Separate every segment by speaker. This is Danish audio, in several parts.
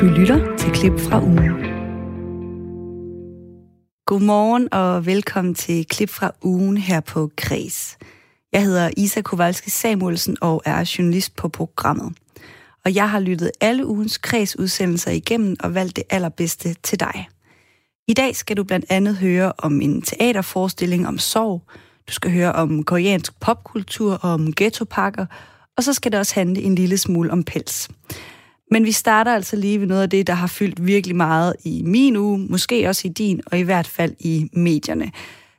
Speaker 1: Du lytter til klip fra ugen. Godmorgen og velkommen til klip fra ugen her på Kres. Jeg hedder Isa Kowalski Samuelsen og er journalist på programmet. Og jeg har lyttet alle ugens kredsudsendelser igennem og valgt det allerbedste til dig. I dag skal du blandt andet høre om en teaterforestilling om sorg, du skal høre om koreansk popkultur og om ghettopakker, og så skal det også handle en lille smule om pels. Men vi starter altså lige ved noget af det, der har fyldt virkelig meget i min uge, måske også i din, og i hvert fald i medierne.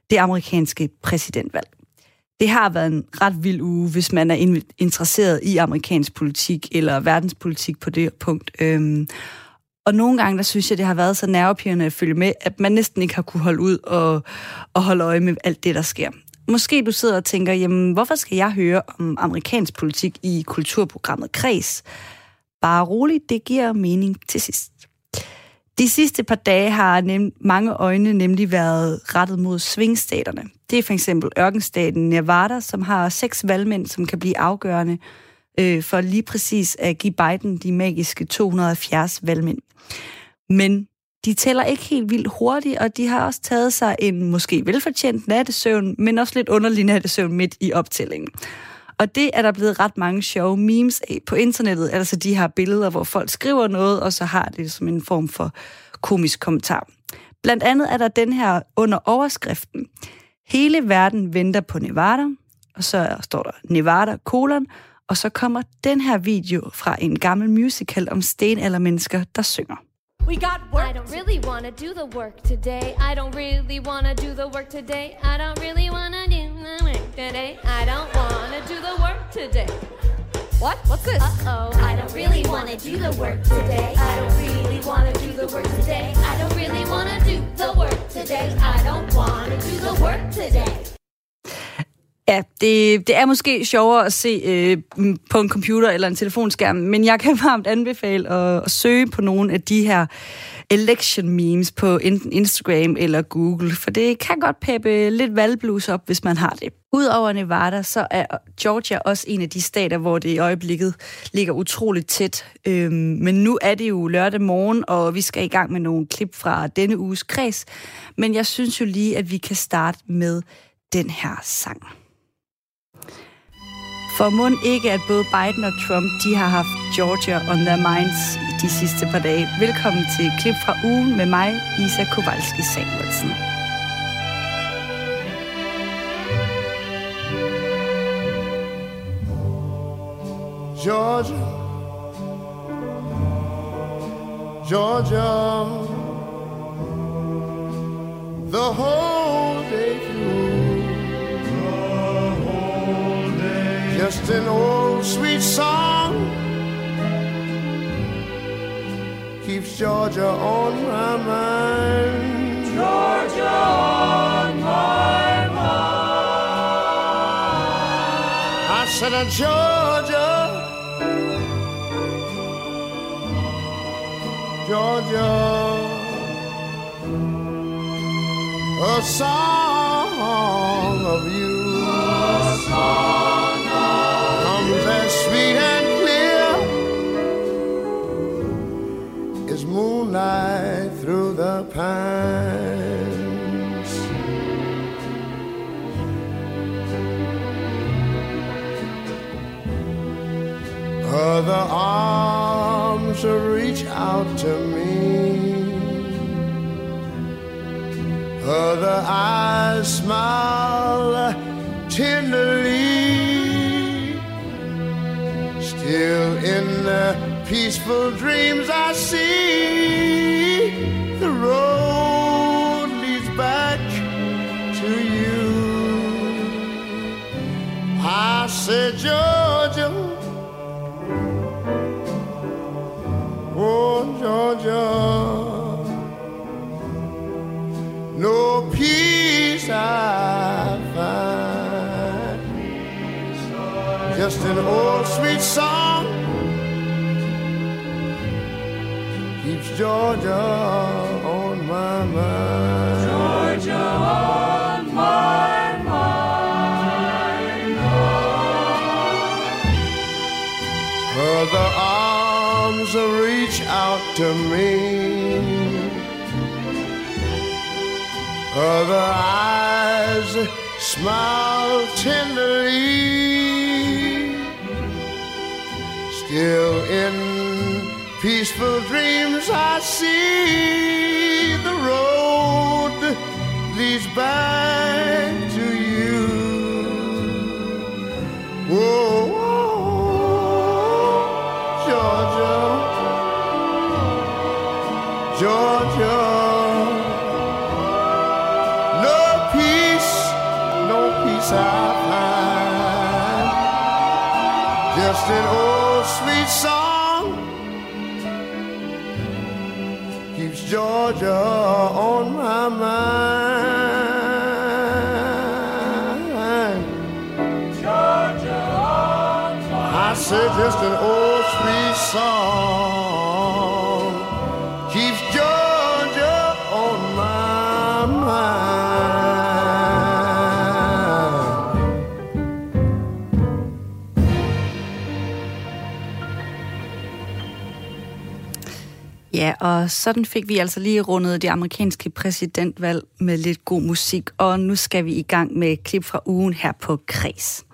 Speaker 1: Det amerikanske præsidentvalg. Det har været en ret vild uge, hvis man er interesseret i amerikansk politik eller verdenspolitik på det punkt. Øhm, og nogle gange, der synes jeg, det har været så nervepirrende at følge med, at man næsten ikke har kunne holde ud og, og holde øje med alt det, der sker. Måske du sidder og tænker, jamen, hvorfor skal jeg høre om amerikansk politik i kulturprogrammet Kreds? Bare roligt, det giver mening til sidst. De sidste par dage har nem- mange øjne nemlig været rettet mod svingstaterne. Det er for eksempel ørkenstaten Nevada, som har seks valgmænd, som kan blive afgørende øh, for lige præcis at give Biden de magiske 270 valgmænd. Men de tæller ikke helt vildt hurtigt, og de har også taget sig en måske velfortjent nattesøvn, men også lidt underlig nattesøvn midt i optællingen. Og det er der blevet ret mange sjove memes af på internettet, altså de her billeder, hvor folk skriver noget, og så har det som en form for komisk kommentar. Blandt andet er der den her under overskriften. Hele verden venter på Nevada, og så står der Nevada, kolon, og så kommer den her video fra en gammel musical om stenaldermennesker, der synger. We got work. I don't really want to do the work today. I don't really want to do the work today. I don't really want to do today. I don't want to do the work today. What? What's this? Uh-oh, I don't really want to do the work today. I don't really want to do the work today. I don't really want to do the work today. I don't want to do the work today. Ja, det, det er måske sjovere at se øh, på en computer eller en telefonskærm, men jeg kan varmt anbefale at, at søge på nogle af de her election memes på enten Instagram eller Google, for det kan godt peppe lidt valgblues op, hvis man har det. Udover Nevada, så er Georgia også en af de stater, hvor det i øjeblikket ligger utroligt tæt. Øhm, men nu er det jo lørdag morgen, og vi skal i gang med nogle klip fra denne uges kreds. Men jeg synes jo lige, at vi kan starte med den her sang. For mund ikke, at både Biden og Trump, de har haft Georgia on their minds de sidste par dage. Velkommen til klip fra ugen med mig, Isa Kowalski Samuelsen. Georgia, Georgia, the whole day through. just an old sweet song keeps Georgia on my mind. Georgia on my mind. I said, uh, Georgia, Georgia, a song of you. A song pines. Other arms reach out to me. Other eyes smile tenderly Still in the peaceful dreams I see Said, Georgia, oh Georgia, no peace I find. just an old sweet song. Keeps Georgia
Speaker 2: arms reach out to me. Other eyes smile tenderly. Still in peaceful dreams, I see the road leads back Georgia. No peace, no peace I find. Just an old sweet song keeps Georgia on my mind. Georgia I said just an old sweet song
Speaker 1: Ja, og sådan fik vi altså lige rundet det amerikanske præsidentvalg med lidt god musik, og nu skal vi i gang med et klip fra ugen her på Kreds.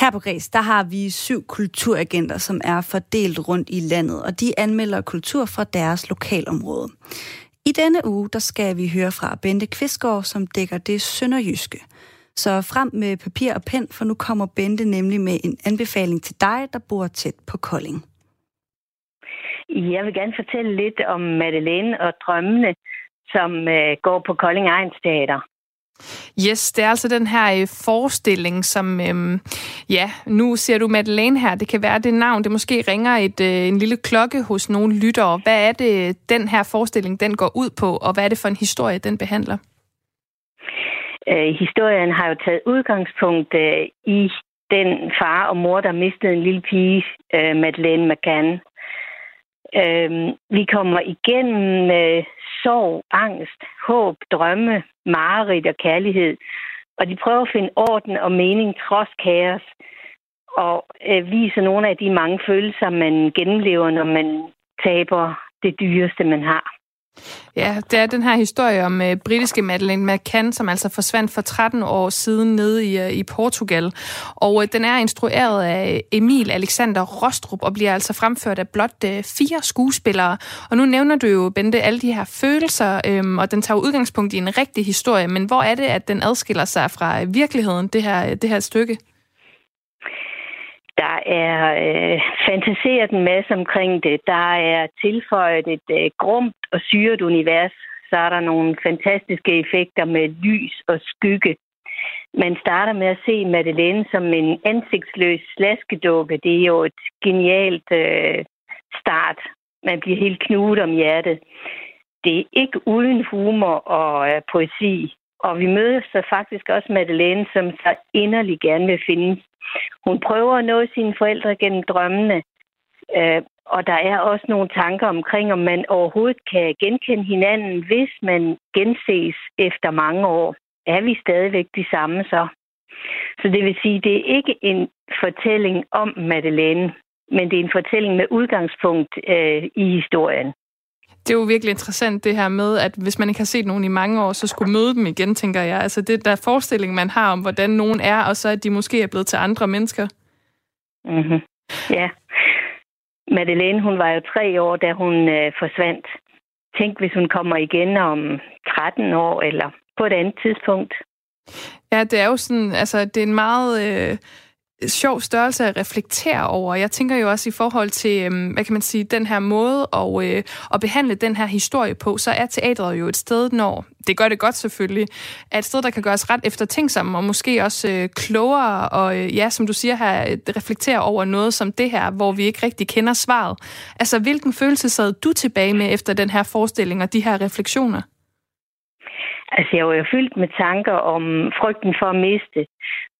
Speaker 1: Her på Græs, der har vi syv kulturagenter, som er fordelt rundt i landet, og de anmelder kultur fra deres lokalområde. I denne uge, der skal vi høre fra Bente Kvistgaard, som dækker det sønderjyske. Så frem med papir og pen, for nu kommer Bente nemlig med en anbefaling til dig, der bor tæt på Kolding.
Speaker 3: Jeg vil gerne fortælle lidt om Madeleine og drømmene, som øh, går på Kolding Ejens Teater.
Speaker 4: Yes, det er altså den her øh, forestilling, som, øhm, ja, nu ser du Madeleine her, det kan være det navn, det måske ringer et, øh, en lille klokke hos nogle lyttere. Hvad er det, den her forestilling, den går ud på, og hvad er det for en historie, den behandler?
Speaker 3: Øh, historien har jo taget udgangspunkt øh, i den far og mor, der mistede en lille pige, øh, Madeleine McCann. Øh, vi kommer igennem øh, sorg, angst, håb, drømme, mareridt og kærlighed. Og de prøver at finde orden og mening trods kaos. Og øh, viser nogle af de mange følelser, man gennemlever, når man taber det dyreste, man har.
Speaker 4: Ja, det er den her historie om øh, britiske Madeleine McCann, som altså forsvandt for 13 år siden nede i, øh, i Portugal. Og øh, den er instrueret af Emil Alexander Rostrup og bliver altså fremført af blot øh, fire skuespillere. Og nu nævner du jo, Bente, alle de her følelser, øh, og den tager udgangspunkt i en rigtig historie. Men hvor er det, at den adskiller sig fra øh, virkeligheden, det her, øh, det her stykke?
Speaker 3: Der er øh, fantaseret en masse omkring det. Der er tilføjet et øh, grumt og syret univers. Så er der nogle fantastiske effekter med lys og skygge. Man starter med at se Madeleine som en ansigtsløs slaskedukke. Det er jo et genialt øh, start. Man bliver helt knudet om hjertet. Det er ikke uden humor og øh, poesi. Og vi møder så faktisk også Madeleine, som så inderlig gerne vil finde hun prøver at nå sine forældre gennem drømmene. Øh, og der er også nogle tanker omkring, om man overhovedet kan genkende hinanden, hvis man genses efter mange år. Er vi stadigvæk de samme så? Så det vil sige, det er ikke en fortælling om Madeleine, men det er en fortælling med udgangspunkt øh, i historien.
Speaker 4: Det er jo virkelig interessant det her med, at hvis man ikke har set nogen i mange år, så skulle møde dem igen, tænker jeg. Altså det der forestilling, man har om, hvordan nogen er, og så at de måske er blevet til andre mennesker.
Speaker 3: Mm-hmm. Ja. Madeleine, hun var jo tre år, da hun øh, forsvandt. Tænk, hvis hun kommer igen om 13 år, eller på et andet tidspunkt.
Speaker 4: Ja, det er jo sådan, altså det er en meget... Øh sjov størrelse at reflektere over. Jeg tænker jo også i forhold til, øhm, hvad kan man sige, den her måde at, øh, at behandle den her historie på, så er teatret jo et sted, når det gør det godt selvfølgelig, er et sted, der kan gøres ret eftertænksomme og måske også øh, klogere og øh, ja, som du siger her, øh, reflektere over noget som det her, hvor vi ikke rigtig kender svaret. Altså, hvilken følelse sad du tilbage med efter den her forestilling og de her refleksioner?
Speaker 3: Altså, jeg var jo fyldt med tanker om frygten for at miste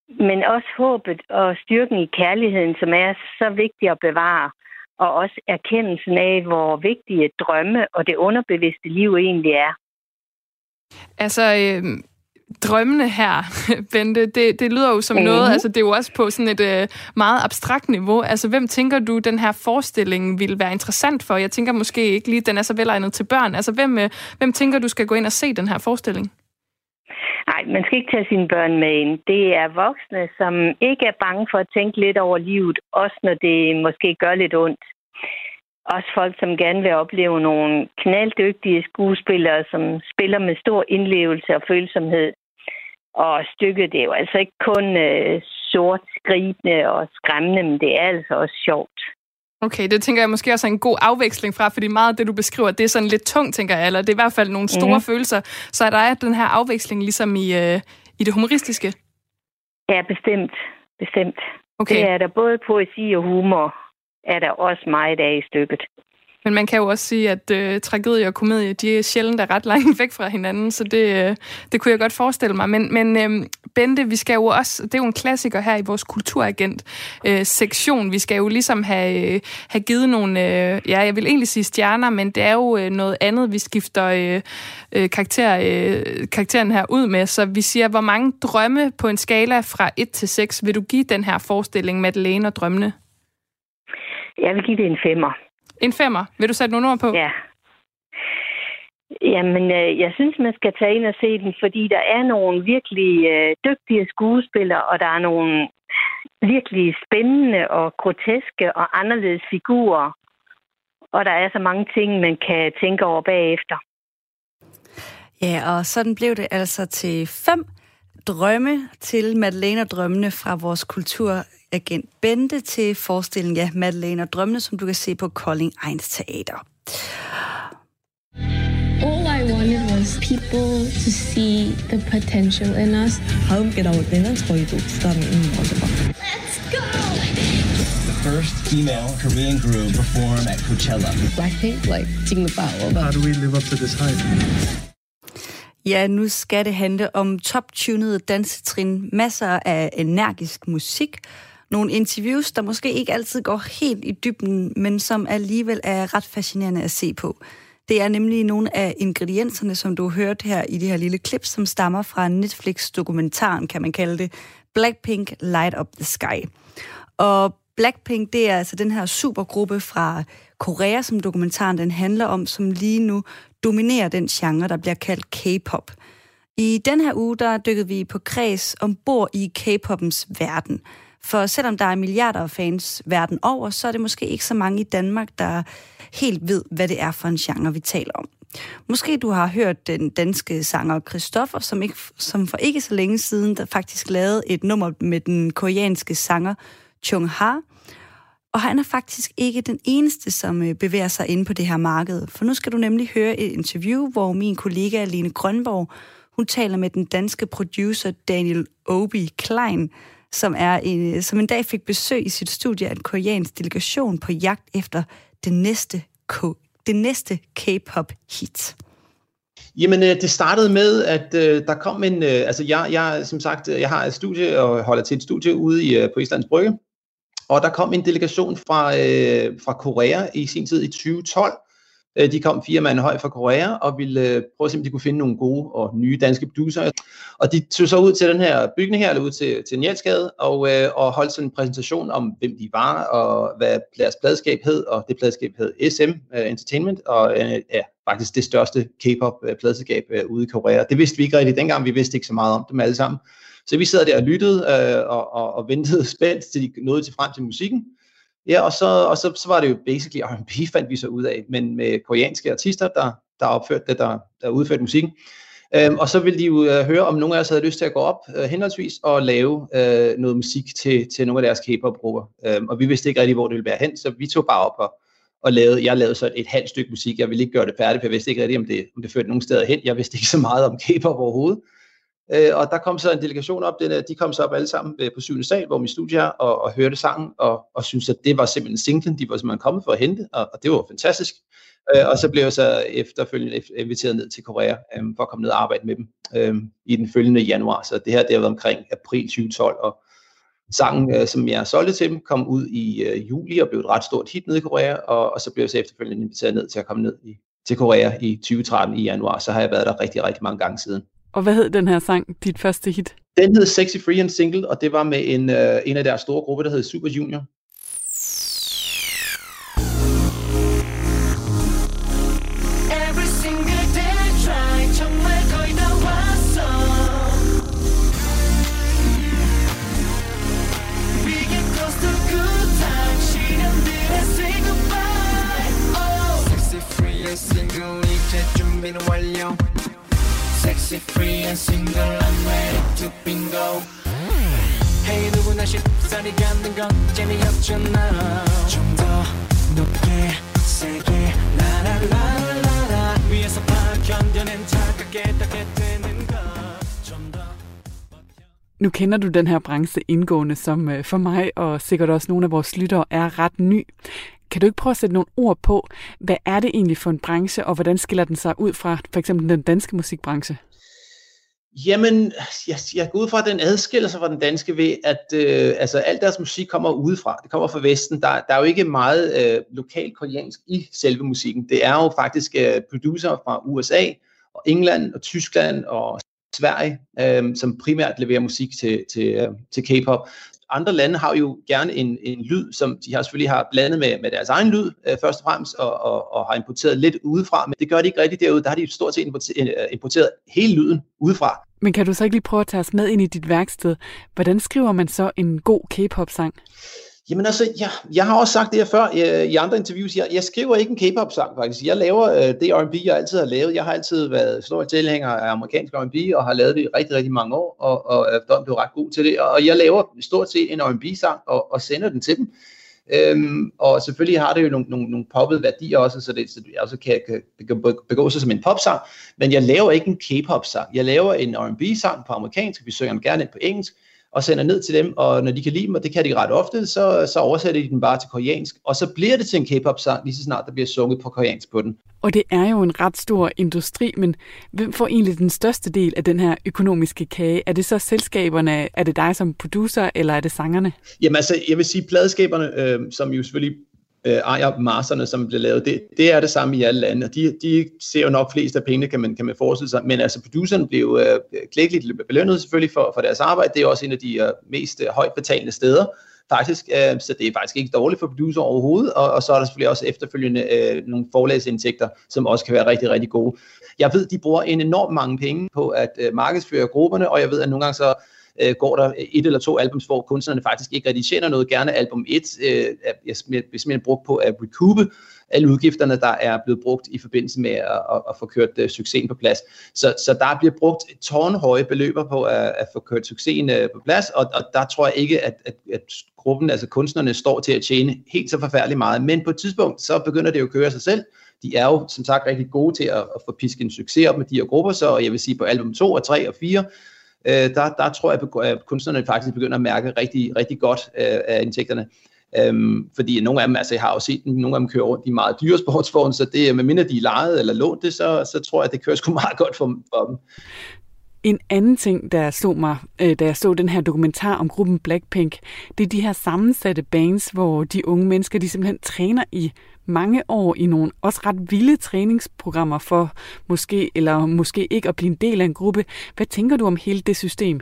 Speaker 3: men også håbet og styrken i kærligheden, som er så vigtig at bevare, og også erkendelsen af, hvor vigtige drømme og det underbevidste liv egentlig er.
Speaker 4: Altså, øh, drømmene her, Bente, det, det lyder jo som mm-hmm. noget, altså det er jo også på sådan et øh, meget abstrakt niveau. Altså hvem tænker du, den her forestilling vil være interessant for? Jeg tænker måske ikke lige, den er så velegnet til børn. Altså hvem, øh, hvem tænker du skal gå ind og se den her forestilling?
Speaker 3: Nej, man skal ikke tage sine børn med ind. Det er voksne, som ikke er bange for at tænke lidt over livet, også når det måske gør lidt ondt. Også folk, som gerne vil opleve nogle knalddygtige skuespillere, som spiller med stor indlevelse og følsomhed. Og stykket, det er jo altså ikke kun øh, sort, skribende og skræmmende, men det er altså også sjovt.
Speaker 4: Okay, det tænker jeg måske også er en god afveksling fra, fordi meget af det, du beskriver, det er sådan lidt tungt, tænker jeg, eller det er i hvert fald nogle store mm. følelser. Så er der den her afveksling ligesom i, øh, i det humoristiske?
Speaker 3: Ja, bestemt. Bestemt. Okay. Det er der både poesi og humor, er der også meget af i stykket.
Speaker 4: Men man kan jo også sige, at øh, tragedie og komedie, de er sjældent er ret langt væk fra hinanden, så det, øh, det kunne jeg godt forestille mig. Men, men øh, Bente, vi skal jo også, det er jo en klassiker her i vores kulturagent-sektion. Øh, vi skal jo ligesom have, øh, have givet nogle, øh, ja, jeg vil egentlig sige stjerner, men det er jo øh, noget andet, vi skifter øh, øh, karakter, øh, karakteren her ud med. Så vi siger, hvor mange drømme på en skala fra 1 til 6 vil du give den her forestilling, Madeleine og drømmene?
Speaker 3: Jeg vil give det en femmer.
Speaker 4: En femmer. Vil du sætte nogle ord på?
Speaker 3: Ja. Jamen, øh, jeg synes, man skal tage ind og se den, fordi der er nogle virkelig øh, dygtige skuespillere, og der er nogle virkelig spændende og groteske og anderledes figurer. Og der er så mange ting, man kan tænke over bagefter.
Speaker 1: Ja, og sådan blev det altså til fem drømme til Madeleine og drømmene fra vores agent Bente til forestillingen, ja, Madeleine og Drømmene, som du kan se på Kolding Ejens Teater.
Speaker 5: All I wanted was people to see the potential in us.
Speaker 6: 한국계라고는 저희 독수담이 있는 거죠.
Speaker 5: Let's go!
Speaker 7: The first female Korean group perform at Coachella.
Speaker 5: Blackpink, like, dignified.
Speaker 8: How do we live up to this hype?
Speaker 1: Ja, nu skal det handle om top-tunede dansetrin, masser af energisk musik, nogle interviews, der måske ikke altid går helt i dybden, men som alligevel er ret fascinerende at se på. Det er nemlig nogle af ingredienserne, som du har hørt her i det her lille klip, som stammer fra Netflix-dokumentaren, kan man kalde det, Blackpink Light Up the Sky. Og Blackpink, det er altså den her supergruppe fra Korea, som dokumentaren den handler om, som lige nu dominerer den genre, der bliver kaldt K-pop. I den her uge, der dykkede vi på kreds ombord i K-popens verden. For selvom der er milliarder af fans verden over, så er det måske ikke så mange i Danmark, der helt ved, hvad det er for en genre, vi taler om. Måske du har hørt den danske sanger Christoffer, som, ikke, som for ikke så længe siden der faktisk lavede et nummer med den koreanske sanger Chung Ha. Og han er faktisk ikke den eneste, som øh, bevæger sig ind på det her marked. For nu skal du nemlig høre et interview, hvor min kollega Aline Grønborg, hun taler med den danske producer Daniel Obi Klein, som, er en, som en dag fik besøg i sit studie af en koreansk delegation på jagt efter det næste, det næste K-pop hit.
Speaker 9: Jamen, øh, det startede med, at øh, der kom en... Øh, altså, jeg, jeg, som sagt, øh, jeg har et studie og holder til et studie ude i, øh, på Islands Brygge. Og der kom en delegation fra, øh, fra Korea i sin tid i 2012. Øh, de kom fire mand høj fra Korea og ville øh, prøve at se, om de kunne finde nogle gode og nye danske producer. Og de tog så ud til den her bygning her, eller ud til, til Njælsgade, og, øh, og holdt sådan en præsentation om, hvem de var, og hvad deres pladskab hed, og det pladskab hed SM øh, Entertainment, og ja, faktisk det største K-pop pladskab ude i Korea. Det vidste vi ikke rigtig dengang, vi vidste ikke så meget om dem alle sammen. Så vi sad der og lyttede øh, og, og, og ventede spændt, til de nåede til frem til musikken. Ja, og så, og så, så var det jo basically R&B, fandt vi så ud af, men med koreanske artister, der, der opførte det, der, der udførte musikken. Øhm, og så ville de jo øh, høre, om nogle af os havde lyst til at gå op øh, henholdsvis og lave øh, noget musik til, til nogle af deres K-pop-grupper. Øhm, og vi vidste ikke rigtig, hvor det ville være hen, så vi tog bare op og, og lavede, jeg lavede så et halvt stykke musik. Jeg ville ikke gøre det færdigt, for jeg vidste ikke rigtig, om det, om det førte nogen steder hen. Jeg vidste ikke så meget om K-pop overhovedet. Øh, og der kom så en delegation op, den, de kom så op alle sammen øh, på syvende sal, hvor min studie er, og, og hørte sangen, og, og synes at det var simpelthen singlen, de var simpelthen kommet for at hente, og, og det var fantastisk. Øh, og så blev jeg så efterfølgende inviteret ned til Korea, øh, for at komme ned og arbejde med dem øh, i den følgende januar. Så det her, det har været omkring april 2012, og sangen, øh, som jeg solgte til dem, kom ud i øh, juli og blev et ret stort hit nede i Korea, og, og så blev jeg så efterfølgende inviteret ned til at komme ned i, til Korea i 2013 i januar, så har jeg været der rigtig, rigtig mange gange siden.
Speaker 8: Og hvad hed den her sang, dit første hit?
Speaker 9: Den hed Sexy Free and Single, og det var med en, øh, en af deres store grupper, der hed Super Junior.
Speaker 10: Every single day I try 정말 거의 다 왔어 We get close to good time 시간들에 say goodbye oh. Sexy free and single 이제 준비는 완료 Sexy free and single I'm ready to bingo Hey 누구나 쉽사리 갖는 건 재미없잖아 좀 더 높게 세게 라라라라라 위에서 봐 견뎌낸 차갑게 닿게 되는 것좀더
Speaker 8: Nu kender du den her branche indgående, som øh, for mig og sikkert også nogle af vores lyttere er ret ny. Kan du ikke prøve at sætte nogle ord på, hvad er det egentlig for en branche, og hvordan skiller den sig ud fra for eksempel den danske musikbranche?
Speaker 9: Jamen, jeg, jeg går ud fra, at den adskiller sig fra den danske ved, at øh, altså, alt deres musik kommer udefra. Det kommer fra Vesten. Der, der er jo ikke meget øh, lokal koreansk i selve musikken. Det er jo faktisk øh, producer fra USA og England og Tyskland og Sverige, øh, som primært leverer musik til, til, øh, til K-pop. Andre lande har jo gerne en, en lyd, som de har selvfølgelig har blandet med, med deres egen lyd, øh, først og fremmest, og, og, og har importeret lidt udefra, men det gør de ikke rigtigt derude. Der har de stort set importeret, øh, importeret hele lyden udefra.
Speaker 8: Men kan du så ikke lige prøve at tage os med ind i dit værksted? Hvordan skriver man så en god K-pop-sang?
Speaker 9: Jamen altså, jeg, jeg har også sagt det her før øh, i andre interviews. Jeg, jeg skriver ikke en K-pop-sang faktisk. Jeg laver øh, det R&B, jeg altid har lavet. Jeg har altid været stor tilhænger af amerikansk R&B og har lavet det i rigtig, rigtig mange år, og, og er blevet ret god til det. Og jeg laver stort set en R&B-sang og, og sender den til dem. Øhm, og selvfølgelig har det jo nogle, nogle, nogle poppede værdier også, så det, så det også kan, kan, kan begå sig som en popsang. Men jeg laver ikke en K-pop-sang. Jeg laver en R&B-sang på amerikansk, vi synger den gerne på engelsk, og sender ned til dem, og når de kan lide dem, og det kan de ret ofte, så, så oversætter de den bare til koreansk, og så bliver det til en K-pop-sang, lige så snart der bliver sunget på koreansk på den.
Speaker 8: Og det er jo en ret stor industri, men hvem får egentlig den største del af den her økonomiske kage? Er det så selskaberne, er det dig som producer, eller er det sangerne?
Speaker 9: Jamen altså, jeg vil sige, pladeskaberne, øh, som jo selvfølgelig øh, ejer marserne, som bliver lavet, det, det er det samme i alle lande, og de, de ser jo nok flest af pengene, kan man, kan man forestille sig, men altså producerne blev øh, klækkeligt belønnet selvfølgelig for, for deres arbejde, det er også en af de øh, mest øh, højt betalende steder, faktisk, øh, så det er faktisk ikke dårligt for producer overhovedet, og, og så er der selvfølgelig også efterfølgende øh, nogle forlagsindtægter, som også kan være rigtig, rigtig gode. Jeg ved, de bruger en enorm mange penge på at øh, markedsføre grupperne, og jeg ved, at nogle gange så øh, går der et eller to albums, hvor kunstnerne faktisk ikke rigtig tjener noget. Gerne album 1 øh, er, simpelthen brugt på at recoupe alle udgifterne, der er blevet brugt i forbindelse med at, at, at få kørt uh, succesen på plads. Så, så der bliver brugt tårnhøje beløber på at, at få kørt succesen uh, på plads, og, og der tror jeg ikke, at, at, at gruppen, altså kunstnerne, står til at tjene helt så forfærdeligt meget. Men på et tidspunkt, så begynder det jo at køre sig selv. De er jo som sagt rigtig gode til at, at få pisket en succes op med de her grupper, så jeg vil sige på album 2 og 3 og 4, øh, der, der tror jeg, at kunstnerne faktisk begynder at mærke rigtig, rigtig godt øh, af indtægterne. Øhm, fordi nogle af dem, altså jeg har jo set dem, nogle af dem kører rundt i meget dyre sportsvogne, så det, øh, med mindre de er lejet eller lånt det, så, så tror jeg, at det kører sgu meget godt for, for dem.
Speaker 8: En anden ting, der så mig, øh, da jeg så den her dokumentar om gruppen Blackpink, det er de her sammensatte bands, hvor de unge mennesker, de simpelthen træner i mange år i nogle også ret vilde træningsprogrammer for måske eller måske ikke at blive en del af en gruppe. Hvad tænker du om hele det system?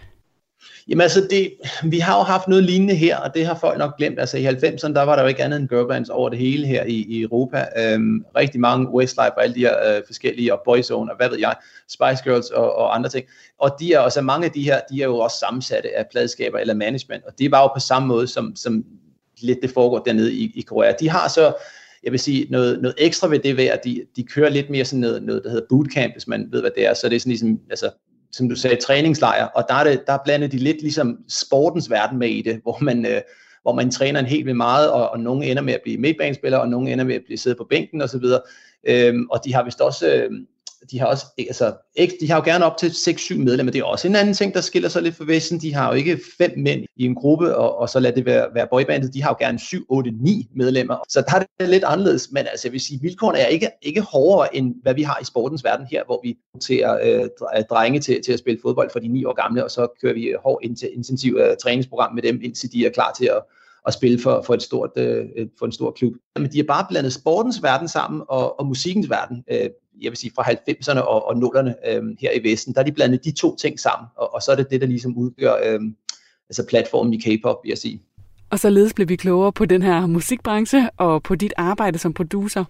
Speaker 9: Jamen altså, det, vi har jo haft noget lignende her, og det har folk nok glemt. Altså i 90'erne, der var der jo ikke andet end girlbands over det hele her i, i Europa. Øhm, rigtig mange Westlife og alle de her øh, forskellige, og Boyzone og hvad ved jeg, Spice Girls og, og andre ting. Og de er også, mange af de her, de er jo også sammensatte af pladskaber eller management, og det var jo på samme måde, som, som lidt det foregår dernede i, i Korea. De har så jeg vil sige, noget, noget ekstra ved det ved, at de, de kører lidt mere sådan noget, noget, der hedder bootcamp, hvis man ved, hvad det er. Så det er sådan ligesom, altså, som du sagde, træningslejr, og der, er det, der blander de lidt ligesom sportens verden med i det, hvor man, øh, hvor man træner en helt vildt meget, og, og nogle ender med at blive midtbanespiller, og nogle ender med at blive siddet på bænken osv. Øhm, og de har vist også, øh, de har også, altså, de har jo gerne op til 6-7 medlemmer. Det er også en anden ting, der skiller sig lidt fra Vesten. De har jo ikke fem mænd i en gruppe, og, og så lad det være, være boybandet. De har jo gerne 7, 8, 9 medlemmer. Så der er det lidt anderledes. Men altså, jeg vil sige, vilkårene er ikke, ikke hårdere, end hvad vi har i sportens verden her, hvor vi roterer øh, øh drenge til, til at spille fodbold for de 9 år gamle, og så kører vi hårdt intensiv øh, træningsprogram med dem, indtil de er klar til at at spille for, for, et stort, øh, for en stor klub. Men de har bare blandet sportens verden sammen og, og musikkens verden. Øh, jeg vil sige fra 90'erne og, og 0'erne øh, her i Vesten, der er de blandet de to ting sammen, og, og så er det det, der ligesom udgør øh, altså platformen i K-pop, vil jeg sige.
Speaker 8: Og således blev vi klogere på den her musikbranche og på dit arbejde som producer.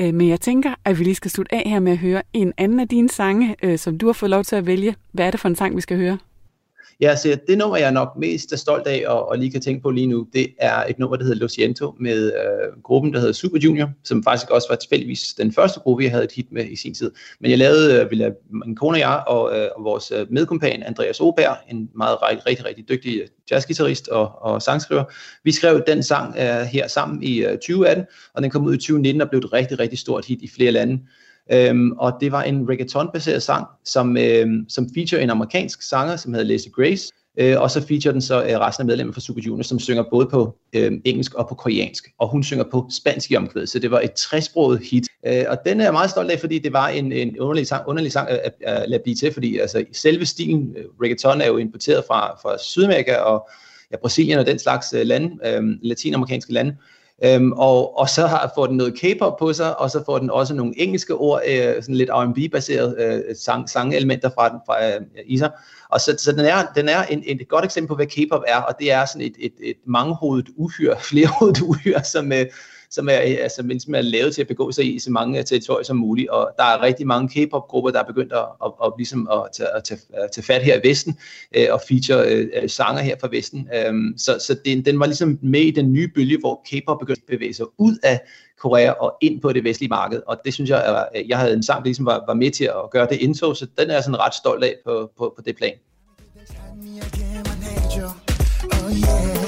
Speaker 8: Øh, men jeg tænker, at vi lige skal slutte af her med at høre en anden af dine sange, øh, som du har fået lov til at vælge. Hvad er det for en sang, vi skal høre?
Speaker 9: Ja, så det nummer, jeg er nok mest stolt af og, og lige kan tænke på lige nu, det er et nummer, der hedder Luciento med øh, gruppen, der hedder Super Junior, som faktisk også var tilfældigvis den første gruppe, jeg havde et hit med i sin tid. Men jeg lavede, øh, vi lavede min kone og jeg og, øh, og vores øh, medkompan Andreas Oberg, en meget rigtig, rigtig, rigtig dygtig øh, jazzgitarrist og, og sangskriver. Vi skrev den sang øh, her sammen i øh, 2018, og den kom ud i 2019 og blev et rigtig, rigtig stort hit i flere lande. Øhm, og det var en reggaeton-baseret sang, som, øhm, som feature en amerikansk sanger, som hedder Lacey Grace, øh, og så feature den så øh, resten af medlemmer fra Super Junior, som synger både på øh, engelsk og på koreansk, og hun synger på spansk i omkvædet, så det var et tresproget hit. Øh, og den er jeg meget stolt af, fordi det var en, en underlig sang, underlig sang at, at, at lade blive til, fordi altså, selve stilen, øh, reggaeton er jo importeret fra, fra Sydamerika og ja, Brasilien og den slags øh, lande, øh, latinamerikanske lande, Øhm, og, og så har, får den noget K-pop på sig, og så får den også nogle engelske ord, øh, sådan lidt R&B-baseret øh, sang, sangelementer fra, den, fra øh, Isa. Og så, så den er, den er en, et godt eksempel på, hvad K-pop er, og det er sådan et, et, et mangehovedet uhyr, flerhovedet uhyr, som, øh, som er, øh, altså, som er lavet til at begå sig i så mange øh, territorier som muligt. Og der er rigtig mange K-pop-grupper, der er begyndt at, at, at, ligesom at, tage, at, tage, at tage fat her i Vesten øh, og feature øh, øh sanger her fra Vesten. Um, så så den, den var ligesom med i den nye bølge, hvor K-pop begyndte at bevæge sig ud af Korea og ind på det vestlige marked. Og det synes jeg, at jeg havde en sang, der ligesom var, var med til at gøre det indtog, så den er jeg sådan ret stolt af på, på, på det plan.
Speaker 10: Oh yeah.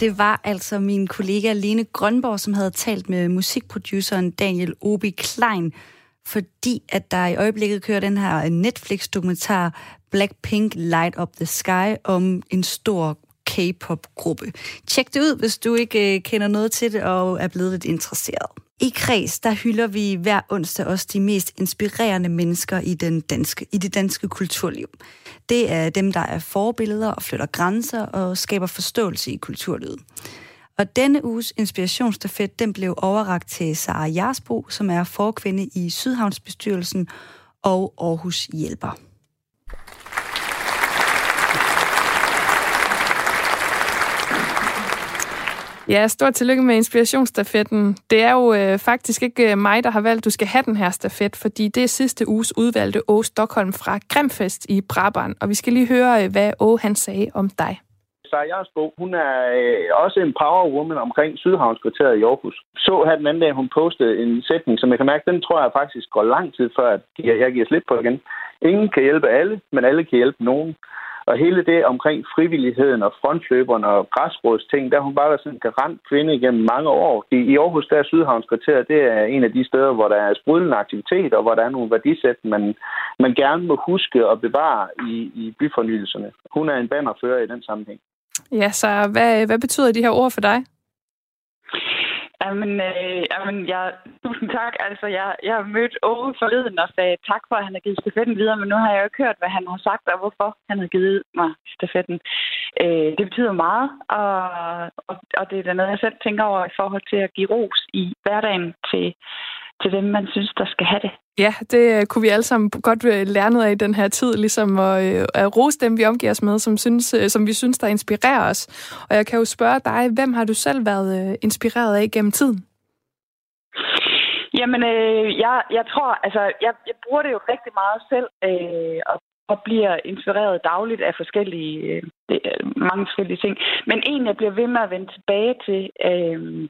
Speaker 1: Det var altså min kollega Lene Grønborg, som havde talt med musikproduceren Daniel Obi Klein, fordi at der i øjeblikket kører den her Netflix-dokumentar Blackpink Light Up the Sky om en stor K-pop-gruppe. Tjek det ud, hvis du ikke øh, kender noget til det og er blevet lidt interesseret. I Kreds, der hylder vi hver onsdag også de mest inspirerende mennesker i, den danske, i det danske kulturliv. Det er dem, der er forbilleder og flytter grænser og skaber forståelse i kulturlivet. Og denne uges inspirationsstafet, den blev overragt til Sara Jarsbo, som er forkvinde i Sydhavnsbestyrelsen og Aarhus Hjælper.
Speaker 4: Ja, stort tillykke med inspirationsstafetten. Det er jo øh, faktisk ikke øh, mig, der har valgt, at du skal have den her stafet, fordi det er sidste uges udvalgte Å Stockholm fra Grimfest i Brabant. Og vi skal lige høre, øh, hvad Å han sagde om dig.
Speaker 11: Sara Jarsbo, hun er øh, også en power woman omkring Sydhavnskvarteret i Aarhus. Så her den anden dag, hun postede en sætning, som jeg kan mærke, den tror jeg faktisk går lang tid før, at jeg, jeg giver slip på igen. Ingen kan hjælpe alle, men alle kan hjælpe nogen. Og hele det omkring frivilligheden og frontløberne og græsrådsting, der hun bare været sådan en garant kvinde igennem mange år. I, i Aarhus, der er Sydhavnskvarteret, det er en af de steder, hvor der er sprudlende aktivitet, og hvor der er nogle værdisæt, man, man gerne må huske og bevare i, i byfornyelserne. Hun er en bannerfører i den sammenhæng.
Speaker 4: Ja, så hvad, hvad betyder de her ord for dig?
Speaker 12: Jamen, øh, jamen jeg, tusind tak. Altså, jeg, jeg mødte Ove forleden og sagde tak for, at han har givet stafetten videre, men nu har jeg jo ikke hørt, hvad han har sagt og hvorfor han har givet mig stafetten. Øh, det betyder meget, og, og, og det er da noget, jeg selv tænker over i forhold til at give ros i hverdagen til til dem, man synes, der skal have det.
Speaker 4: Ja, det øh, kunne vi alle sammen godt øh, lære noget af i den her tid, ligesom at, øh, at rose dem, vi omgiver os med, som, synes, som vi synes, der inspirerer os. Og jeg kan jo spørge dig, hvem har du selv været inspireret af gennem tiden?
Speaker 12: Jamen, øh, jeg, jeg tror, altså, jeg, jeg bruger det jo rigtig meget selv, øh, og, og bliver inspireret dagligt af forskellige, øh, mange forskellige ting. Men en, jeg bliver ved med at vende tilbage til, øh,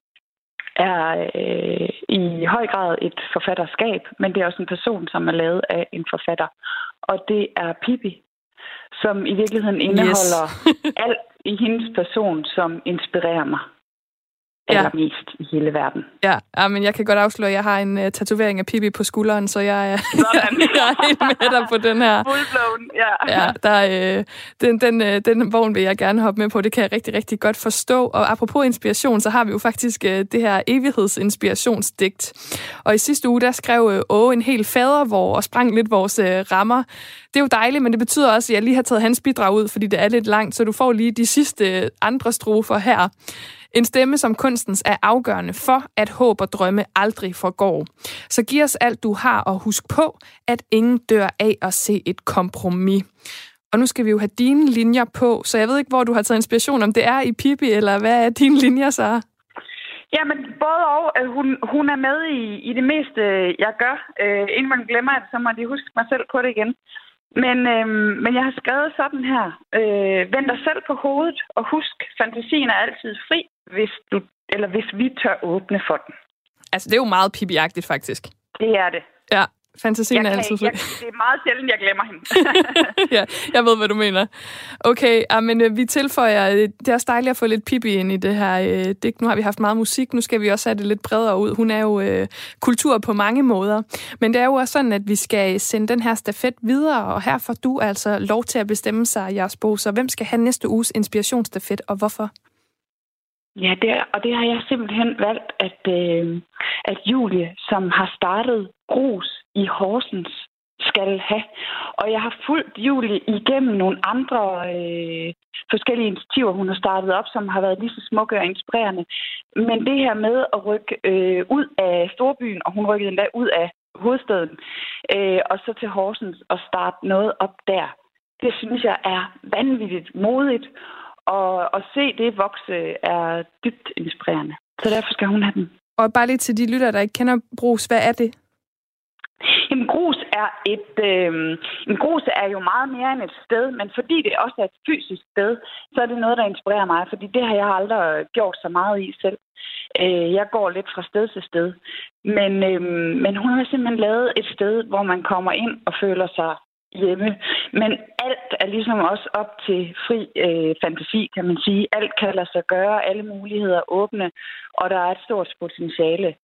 Speaker 12: er øh, i høj grad et forfatterskab, men det er også en person, som er lavet af en forfatter. Og det er Pippi, som i virkeligheden indeholder yes. alt i hendes person, som inspirerer mig
Speaker 4: Ja.
Speaker 12: allermest i hele verden.
Speaker 4: Ja, ja, men jeg kan godt afsløre, at jeg har en uh, tatovering af Pippi på skulderen, så jeg er, jeg er helt med dig på den her.
Speaker 12: Fuldblown, ja.
Speaker 4: Ja, der, øh, den, den, øh, den vogn vil jeg gerne hoppe med på. Det kan jeg rigtig, rigtig godt forstå. Og apropos inspiration, så har vi jo faktisk øh, det her evighedsinspirationsdigt. Og i sidste uge, der skrev øh, Åge en hel fadervor og sprang lidt vores øh, rammer. Det er jo dejligt, men det betyder også, at jeg lige har taget hans bidrag ud, fordi det er lidt langt, så du får lige de sidste øh, andre strofer her. En stemme som kunstens er afgørende for, at håb og drømme aldrig forgår. Så giv os alt, du har, og husk på, at ingen dør af at se et kompromis. Og nu skal vi jo have dine linjer på, så jeg ved ikke, hvor du har taget inspiration, om det er i Pippi, eller hvad er dine linjer så?
Speaker 12: Jamen, både og. Øh, hun, hun er med i, i det meste, øh, jeg gør. Øh, inden man glemmer det, så må de huske mig selv på det igen. Men, øh, men jeg har skrevet sådan her. Øh, vend dig selv på hovedet, og husk, fantasien er altid fri, hvis, du, eller hvis vi tør åbne for den.
Speaker 4: Altså, det er jo meget Pippi-agtigt, faktisk.
Speaker 12: Det er det.
Speaker 4: Ja, fantasien
Speaker 12: jeg
Speaker 4: er altid
Speaker 12: jeg,
Speaker 4: fri.
Speaker 12: det er meget sjældent, jeg glemmer hende.
Speaker 4: ja, jeg ved, hvad du mener. Okay, ja, men øh, vi tilføjer, øh, det er også dejligt at få lidt Pippi ind i det her øh, digt. Nu har vi haft meget musik, nu skal vi også have det lidt bredere ud. Hun er jo øh, kultur på mange måder. Men det er jo også sådan, at vi skal sende den her stafet videre, og her får du altså lov til at bestemme sig, jeres bog. Så hvem skal have næste uges inspirationsstafet, og hvorfor?
Speaker 12: Ja, det er, og det har jeg simpelthen valgt, at, øh, at Julie, som har startet Grus i Horsens, skal have. Og jeg har fulgt Julie igennem nogle andre øh, forskellige initiativer, hun har startet op, som har været lige så smukke og inspirerende. Men det her med at rykke øh, ud af storbyen, og hun rykkede endda ud af hovedstaden, øh, og så til Horsens og starte noget op der, det synes jeg er vanvittigt modigt. Og at se det vokse er dybt inspirerende. Så derfor skal hun have den.
Speaker 4: Og bare lige til de lytter, der ikke kender Brugs, hvad er det?
Speaker 12: Jamen, grus er et... Øh, en grus er jo meget mere end et sted, men fordi det også er et fysisk sted, så er det noget, der inspirerer mig, fordi det har jeg aldrig gjort så meget i selv. Øh, jeg går lidt fra sted til sted. Men, øh, men hun har simpelthen lavet et sted, hvor man kommer ind og føler sig hjemme. Men alt er ligesom også op til fri øh, fantasi, kan man sige. Alt kan lade sig gøre, alle muligheder er åbne, og der er et stort potentiale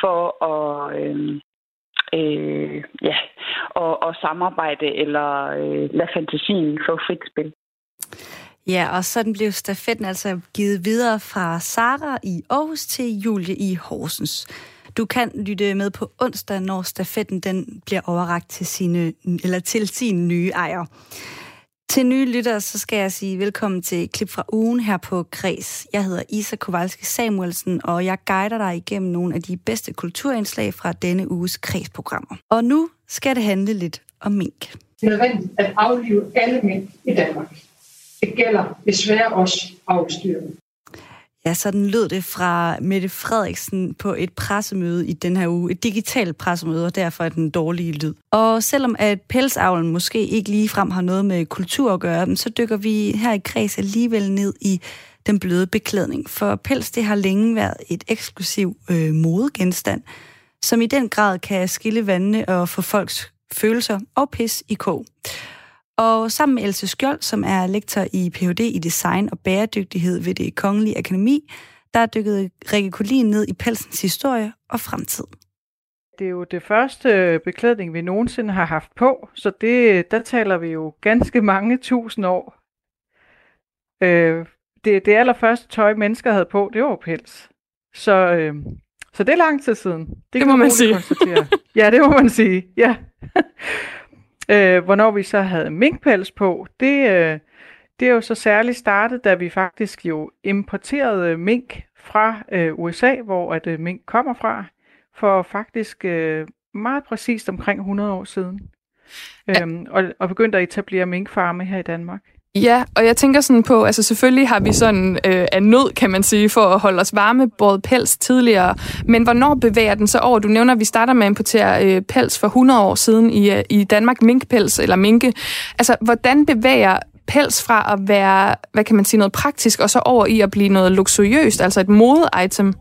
Speaker 12: for at... Øh, øh, ja, og, og samarbejde eller øh, lade fantasien få frit spil.
Speaker 1: Ja, og sådan blev stafetten altså givet videre fra Sara i Aarhus til Julie i Horsens. Du kan lytte med på onsdag, når stafetten den bliver overragt til, sine, eller til sin nye ejer. Til nye lyttere, så skal jeg sige velkommen til klip fra ugen her på Kres. Jeg hedder Isa Kowalski Samuelsen, og jeg guider dig igennem nogle af de bedste kulturindslag fra denne uges Kres-programmer. Og nu skal det handle lidt om mink.
Speaker 13: Det er nødvendigt at aflive alle mink i Danmark. Det gælder desværre også afstyrene.
Speaker 1: Ja, sådan lød det fra Mette Frederiksen på et pressemøde i den her uge. Et digitalt pressemøde, og derfor er den dårlige lyd. Og selvom at pelsavlen måske ikke ligefrem har noget med kultur at gøre, så dykker vi her i kreds alligevel ned i den bløde beklædning. For pels, det har længe været et eksklusiv øh, modegenstand, som i den grad kan skille vandene og få folks følelser og pis i kog. Og sammen med Else Skjold, som er lektor i Ph.D. i design og bæredygtighed ved det Kongelige Akademi, der er dykket Rikke Collin ned i pelsens historie og fremtid.
Speaker 14: Det er jo det første beklædning, vi nogensinde har haft på, så det, der taler vi jo ganske mange tusind år. Øh, det, det allerførste tøj, mennesker havde på, det var pels. Så, øh, så det er lang tid siden. Det,
Speaker 4: Det
Speaker 14: kan
Speaker 4: må man sige.
Speaker 14: konstatere. ja, det må man sige. Ja. øh, hvornår vi så havde minkpels på, det, øh, det er jo så særligt startet, da vi faktisk jo importerede mink fra øh, USA, hvor at øh, mink kommer fra. for faktisk øh, meget præcist omkring 100 år siden. Øhm, og, og begyndte at etablere minkfarme her i Danmark.
Speaker 4: Ja, og jeg tænker sådan på, altså selvfølgelig har vi sådan øh, af nød, kan man sige, for at holde os varme, både pels tidligere. Men hvornår bevæger den så over? Du nævner, at vi starter med at importere øh, pels for 100 år siden i, øh, i Danmark, minkpels eller minke. Altså, hvordan bevæger pels fra at være, hvad kan man sige, noget praktisk, og så over i at blive noget luksuriøst, altså et mode-item?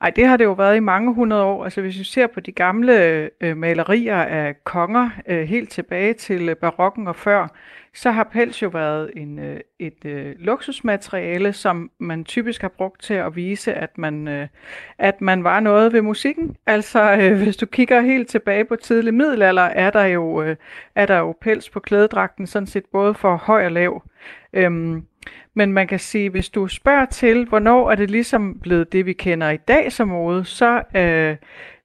Speaker 14: Ej, det har det jo været i mange hundrede år. Altså hvis vi ser på de gamle øh, malerier af konger øh, helt tilbage til øh, barokken og før, så har pels jo været en, øh, et øh, luksusmateriale, som man typisk har brugt til at vise, at man, øh, at man var noget ved musikken. Altså øh, hvis du kigger helt tilbage på tidlig middelalder, er der jo, øh, er der jo pels på klædedragten, sådan set både for høj og lav. Øhm, men man kan sige, hvis du spørger til, hvornår er det ligesom blevet det, vi kender i dag som mode, så, øh,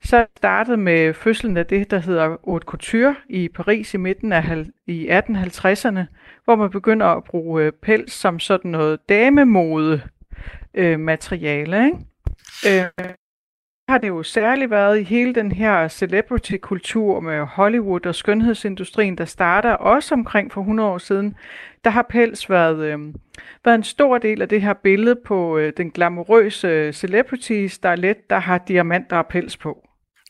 Speaker 14: så startede med fødslen af det, der hedder haute couture i Paris i midten af i 1850'erne, hvor man begynder at bruge øh, pels som sådan noget damemode øh, materiale. Ikke? Øh, har det jo særligt været i hele den her celebrity-kultur med Hollywood og skønhedsindustrien, der starter også omkring for 100 år siden. Der har pels været, øh, været en stor del af det her billede på øh, den glamourøse celebrity starlet, der har diamanter og pels på.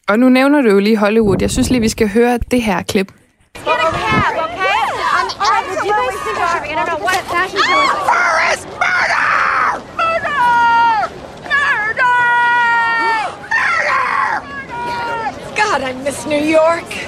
Speaker 4: Og nu nævner du jo lige Hollywood. Jeg synes lige, vi skal høre det her klip.
Speaker 15: Get a cab, okay? Um, all right, would you guys think I should be? I don't know what fashion show is First
Speaker 16: I miss New York.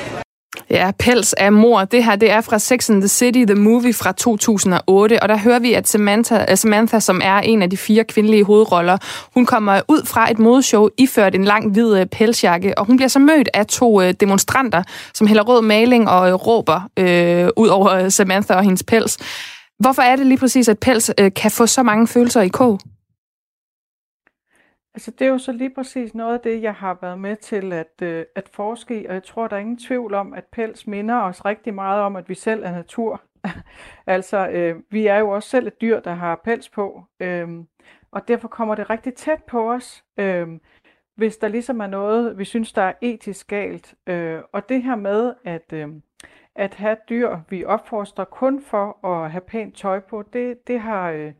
Speaker 4: Ja, Pels er mor. Det her det er fra Sex and the City, The Movie fra 2008, og der hører vi, at Samantha, øh, Samantha, som er en af de fire kvindelige hovedroller, hun kommer ud fra et modeshow iført en lang hvid øh, pelsjakke, og hun bliver så mødt af to øh, demonstranter, som hælder rød maling og råber øh, ud over Samantha og hendes pels. Hvorfor er det lige præcis, at pels øh, kan få så mange følelser i kog?
Speaker 14: Altså det er jo så lige præcis noget af det, jeg har været med til at, øh, at forske i, og jeg tror, der er ingen tvivl om, at pels minder os rigtig meget om, at vi selv er natur. altså, øh, vi er jo også selv et dyr, der har pels på, øh, og derfor kommer det rigtig tæt på os, øh, hvis der ligesom er noget, vi synes, der er etisk galt. Øh, og det her med, at, øh, at have dyr, vi opfostrer kun for at have pænt tøj på, det, det har... Øh,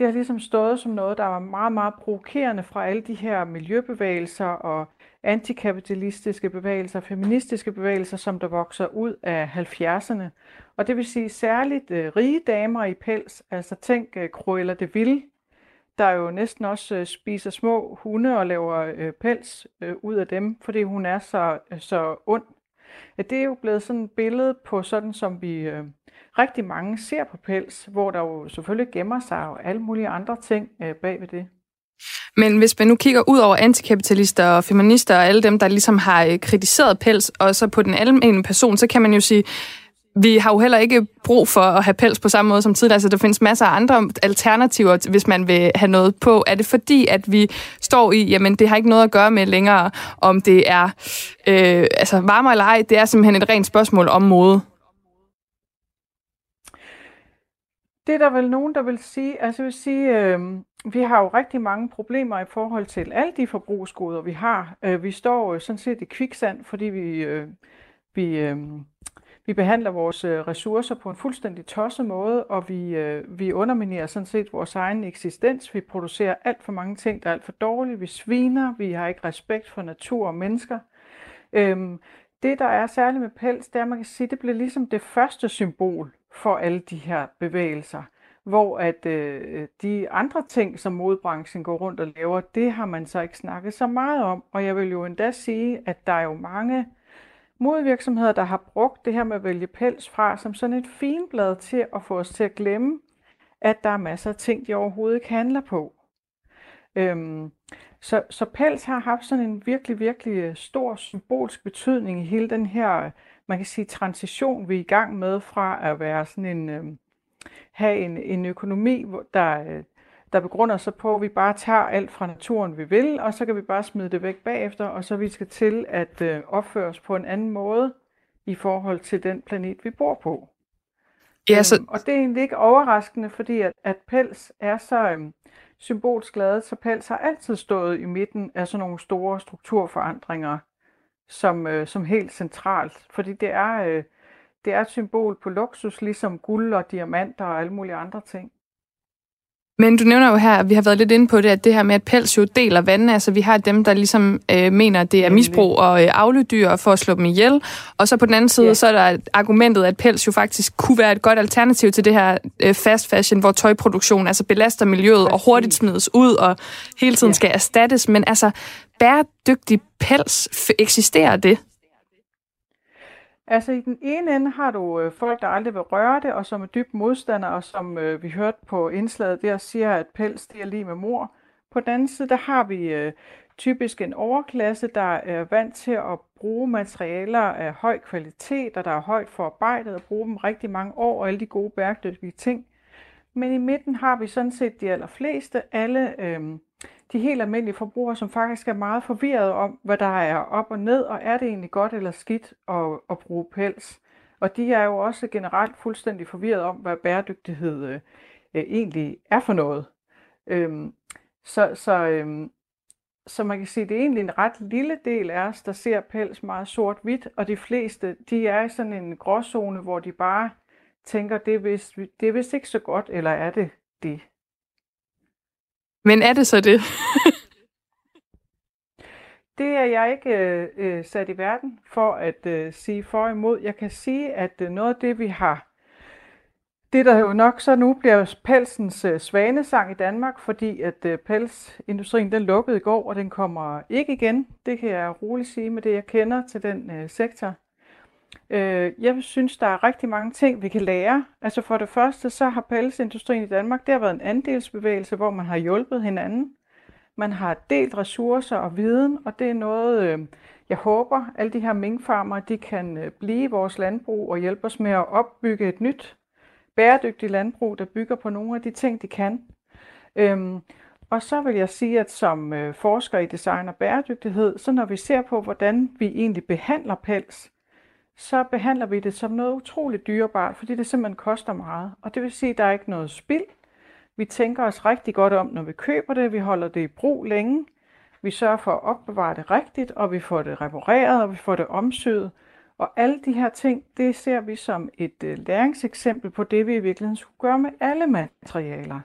Speaker 14: det har ligesom stået som noget, der var meget, meget provokerende fra alle de her miljøbevægelser og antikapitalistiske bevægelser, feministiske bevægelser, som der vokser ud af 70'erne. Og det vil sige særligt øh, rige damer i pels, altså tænk øh, Cruella de Vil, der jo næsten også øh, spiser små hunde og laver øh, pels øh, ud af dem, fordi hun er så, øh, så ond. Ja, det er jo blevet sådan et billede på sådan, som vi øh, rigtig mange ser på pels, hvor der jo selvfølgelig gemmer sig og alle mulige andre ting øh, bag ved det.
Speaker 4: Men hvis man nu kigger ud over antikapitalister og feminister og alle dem, der ligesom har øh, kritiseret pels, og så på den almindelige person, så kan man jo sige, vi har jo heller ikke brug for at have pels på samme måde som tidligere. Altså, der findes masser af andre alternativer, hvis man vil have noget på. Er det fordi, at vi står i, jamen det har ikke noget at gøre med længere, om det er øh, altså varmere eller ej. Det er simpelthen et rent spørgsmål om mode.
Speaker 14: Det er der vel nogen, der vil sige, altså jeg vil sige, øh, vi har jo rigtig mange problemer i forhold til alle de forbrugsgoder, vi har. Øh, vi står øh, sådan set i kviksand, fordi vi, øh, vi, øh, vi behandler vores øh, ressourcer på en fuldstændig tosset måde, og vi, øh, vi underminerer sådan set vores egen eksistens. Vi producerer alt for mange ting, der er alt for dårlige. Vi sviner, vi har ikke respekt for natur og mennesker. Øh, det, der er særligt med pels, det er, at man kan sige, det bliver ligesom det første symbol for alle de her bevægelser. Hvor at øh, de andre ting, som modebranchen går rundt og laver, det har man så ikke snakket så meget om. Og jeg vil jo endda sige, at der er jo mange modevirksomheder, der har brugt det her med at vælge pels fra som sådan et finblad til at få os til at glemme, at der er masser af ting, de overhovedet ikke handler på. Øhm, så, så pels har haft sådan en virkelig, virkelig øh, stor symbolsk betydning i hele den her, man kan sige, transition, vi er i gang med fra at være sådan en, øh, have en, en økonomi, der, øh, der begrunder sig på, at vi bare tager alt fra naturen, vi vil, og så kan vi bare smide det væk bagefter, og så vi skal til at øh, opføre os på en anden måde i forhold til den planet, vi bor på.
Speaker 4: Ja, så...
Speaker 14: Øhm, og det er egentlig ikke overraskende, fordi at, at pels er så, øhm, symbolsk lavet, så pels har altid stået i midten af sådan nogle store strukturforandringer som, øh, som helt centralt. Fordi det er, øh, det er et symbol på luksus, ligesom guld og diamanter og alle mulige andre ting.
Speaker 4: Men du nævner jo her, at vi har været lidt inde på det, at det her med, at pels jo deler vandene. Altså vi har dem, der ligesom øh, mener, at det er misbrug og øh, afledyr for at slå dem ihjel. Og så på den anden side, ja. så er der argumentet, at pels jo faktisk kunne være et godt alternativ til det her øh, fast fashion, hvor tøjproduktion altså belaster miljøet og hurtigt smides ud og hele tiden ja. skal erstattes. Men altså, bæredygtig pels, eksisterer det?
Speaker 14: Altså i den ene ende har du øh, folk, der aldrig vil røre det, og som er dybt modstandere, og som øh, vi hørte på indslaget der, siger, at pels det er lige med mor. På den anden side, der har vi øh, typisk en overklasse, der er vant til at bruge materialer af høj kvalitet, og der er højt forarbejdet, og bruge dem rigtig mange år, og alle de gode bæredygtige ting. Men i midten har vi sådan set de allerfleste, alle øh, de helt almindelige forbrugere, som faktisk er meget forvirret om, hvad der er op og ned, og er det egentlig godt eller skidt at, at bruge pels. Og de er jo også generelt fuldstændig forvirret om, hvad bæredygtighed øh, øh, egentlig er for noget. Øhm, så, så, øhm, så man kan sige, at det er egentlig en ret lille del af os, der ser pels meget sort-hvidt, og de fleste, de er i sådan en gråzone, hvor de bare tænker, det er vist, det er vist ikke så godt, eller er det det?
Speaker 4: Men er det så det?
Speaker 14: Det er jeg ikke øh, øh, sat i verden for at øh, sige for og imod. Jeg kan sige, at øh, noget af det, vi har, det der jo nok så nu bliver pelsens øh, svanesang i Danmark, fordi at øh, pelsindustrien den lukkede i går, og den kommer ikke igen. Det kan jeg roligt sige med det, jeg kender til den øh, sektor. Øh, jeg synes, der er rigtig mange ting, vi kan lære. Altså for det første, så har pelsindustrien i Danmark, det har været en andelsbevægelse, hvor man har hjulpet hinanden. Man har delt ressourcer og viden, og det er noget, øh, jeg håber, alle de her minkfarmer, de kan øh, blive i vores landbrug og hjælpe os med at opbygge et nyt bæredygtigt landbrug, der bygger på nogle af de ting, de kan. Øhm, og så vil jeg sige, at som øh, forsker i design og bæredygtighed, så når vi ser på, hvordan vi egentlig behandler pels, så behandler vi det som noget utroligt dyrebart, fordi det simpelthen koster meget. Og det vil sige, at der er ikke noget spild. Vi tænker os rigtig godt om, når vi køber det. Vi holder det i brug længe. Vi sørger for at opbevare det rigtigt, og vi får det repareret, og vi får det omsyet. Og alle de her ting, det ser vi som et øh, læringseksempel på det, vi i virkeligheden skulle gøre med alle materialer.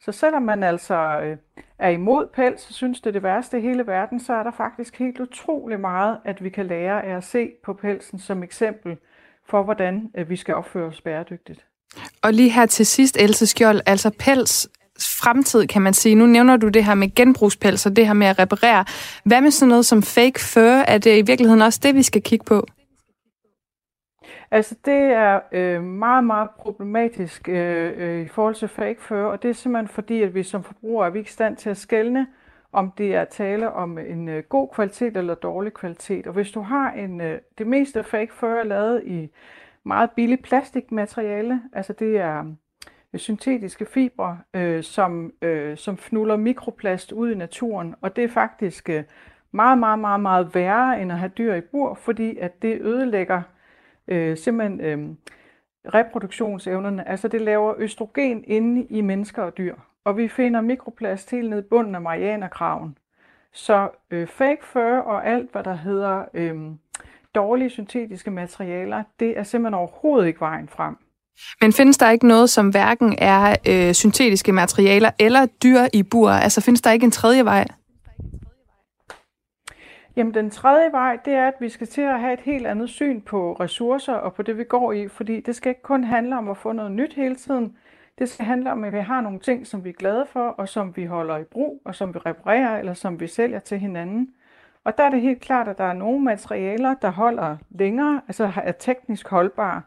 Speaker 14: Så selvom man altså øh, er imod pels og synes, det er det værste i hele verden, så er der faktisk helt utrolig meget, at vi kan lære af at se på pelsen som eksempel for, hvordan øh, vi skal opføre os bæredygtigt.
Speaker 4: Og lige her til sidst, Else Skjold, altså pels fremtid, kan man sige. Nu nævner du det her med genbrugspels og det her med at reparere. Hvad med sådan noget som fake fur? Er det i virkeligheden også det, vi skal kigge på?
Speaker 14: Altså det er øh, meget, meget problematisk øh, øh, i forhold til fake fur, og det er simpelthen fordi, at vi som forbrugere er vi ikke i stand til at skelne, om det er tale om en øh, god kvalitet eller dårlig kvalitet. Og hvis du har en, øh, det meste af fake fur er lavet i meget billig plastikmateriale, altså det er øh, syntetiske fibre, øh, som, øh, som fnuller mikroplast ud i naturen, og det er faktisk øh, meget, meget, meget, meget værre end at have dyr i bur, fordi at det ødelægger øh, simpelthen øh, reproduktionsevnerne. Altså det laver østrogen inde i mennesker og dyr. Og vi finder mikroplast helt ned i bunden af Marianerkraven. Så øh, fake fur og alt, hvad der hedder øh, dårlige syntetiske materialer, det er simpelthen overhovedet ikke vejen frem.
Speaker 4: Men findes der ikke noget, som hverken er øh, syntetiske materialer eller dyr i bur? Altså findes der ikke en tredje vej?
Speaker 14: Jamen den tredje vej, det er, at vi skal til at have et helt andet syn på ressourcer og på det, vi går i, fordi det skal ikke kun handle om at få noget nyt hele tiden. Det skal handle om, at vi har nogle ting, som vi er glade for, og som vi holder i brug, og som vi reparerer, eller som vi sælger til hinanden. Og der er det helt klart, at der er nogle materialer, der holder længere, altså er teknisk holdbare.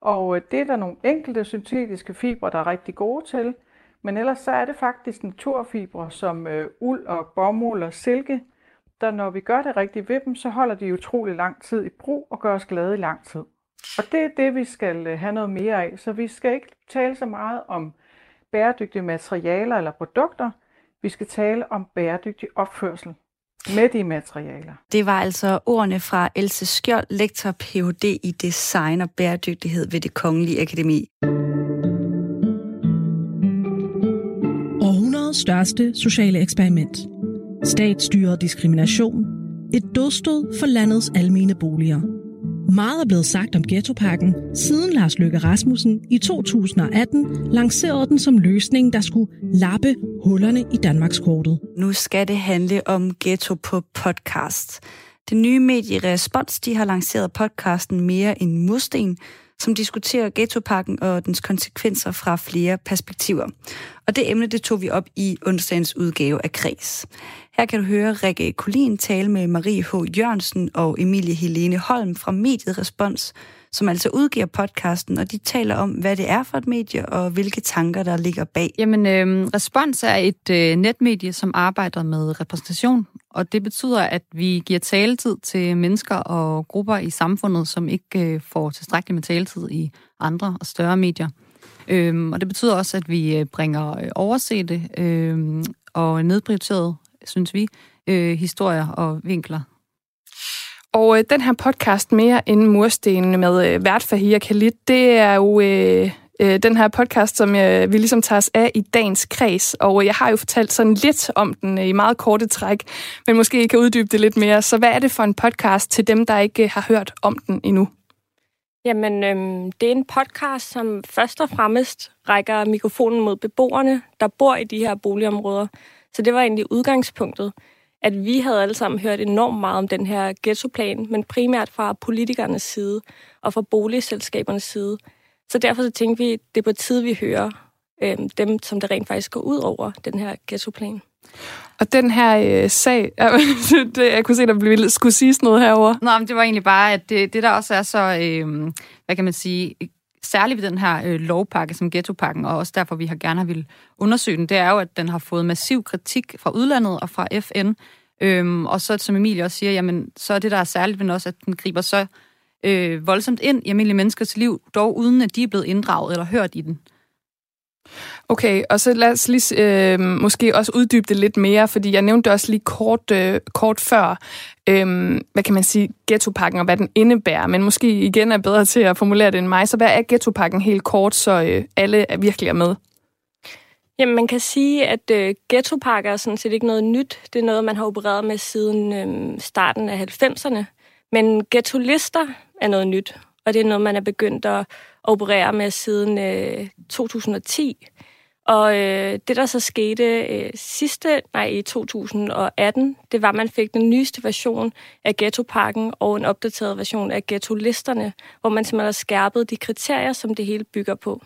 Speaker 14: Og øh, det er der nogle enkelte syntetiske fibre, der er rigtig gode til. Men ellers så er det faktisk naturfibre som øh, uld og bomuld og silke, der når vi gør det rigtigt ved dem, så holder de utrolig lang tid i brug og gør os glade i lang tid. Og det er det, vi skal øh, have noget mere af. Så vi skal ikke tale så meget om bæredygtige materialer eller produkter. Vi skal tale om bæredygtig opførsel med de materialer.
Speaker 1: Det var altså ordene fra Else Skjold, lektor Ph.D. i design og bæredygtighed ved det Kongelige Akademi.
Speaker 16: Århundrede århundredets største sociale eksperiment. Statsstyret diskrimination. Et dødstød for landets almene boliger. Meget er blevet sagt om ghettopakken, siden Lars Løkke Rasmussen i 2018 lancerede den som løsning, der skulle lappe hullerne i Danmarks kortet.
Speaker 1: Nu skal det handle om ghetto på podcast. Det nye medie Respons de har lanceret podcasten Mere end Mursten, som diskuterer ghettopakken og dens konsekvenser fra flere perspektiver. Og det emne, det tog vi op i onsdagens udgave af Kreds. Her kan du høre Rikke Kolin tale med Marie H. Jørgensen og Emilie Helene Holm fra Mediet Respons, som altså udgiver podcasten, og de taler om, hvad det er for et medie, og hvilke tanker, der ligger bag.
Speaker 17: Jamen, øh, Respons er et øh, netmedie, som arbejder med repræsentation, og det betyder, at vi giver taletid til mennesker og grupper i samfundet, som ikke øh, får tilstrækkeligt med taletid i andre og større medier. Øhm, og det betyder også, at vi øh, bringer øh, oversete øh, og nedprioriterede, synes vi, øh, historier og vinkler
Speaker 4: og øh, den her podcast, Mere end mursten med øh, vært Fahia Khalid, det er jo øh, øh, den her podcast, som øh, vi ligesom tager os af i dagens kreds. Og øh, jeg har jo fortalt sådan lidt om den øh, i meget korte træk, men måske I kan uddybe det lidt mere. Så hvad er det for en podcast til dem, der ikke øh, har hørt om den endnu?
Speaker 18: Jamen, øhm, det er en podcast, som først og fremmest rækker mikrofonen mod beboerne, der bor i de her boligområder. Så det var egentlig udgangspunktet, at vi havde alle sammen hørt enormt meget om den her ghettoplan, men primært fra politikernes side og fra boligselskabernes side. Så derfor så tænkte vi, at det er på tide, vi hører øhm, dem, som det rent faktisk går ud over den her ghettoplan.
Speaker 4: Og den her øh, sag, det, jeg kunne se, der blev, skulle siges noget herover.
Speaker 17: Nå, men det var egentlig bare, at det, det der også er så, øh, hvad kan man sige, særligt ved den her øh, lovpakke som ghettopakken, og også derfor, vi har gerne vil undersøge den, det er jo, at den har fået massiv kritik fra udlandet og fra FN. Øhm, og så, som Emilie også siger, jamen, så er det, der er særligt ved også, at den griber så øh, voldsomt ind i almindelige menneskers liv, dog uden at de er blevet inddraget eller hørt i den.
Speaker 4: Okay, og så lad os lige øh, måske også uddybe det lidt mere, fordi jeg nævnte også lige kort, øh, kort før, øh, hvad kan man sige, ghettopakken og hvad den indebærer, men måske igen er bedre til at formulere det end mig. Så hvad er ghettopakken helt kort, så øh, alle er virkelig er med?
Speaker 18: Jamen, man kan sige, at øh, ghettopakker er sådan set ikke noget nyt. Det er noget, man har opereret med siden øh, starten af 90'erne. Men ghettolister er noget nyt, og det er noget, man er begyndt at operere med siden øh, 2010. Og øh, det, der så skete øh, sidste, nej, i 2018, det var, at man fik den nyeste version af ghettopakken og en opdateret version af ghetto-listerne, hvor man simpelthen har skærpet de kriterier, som det hele bygger på.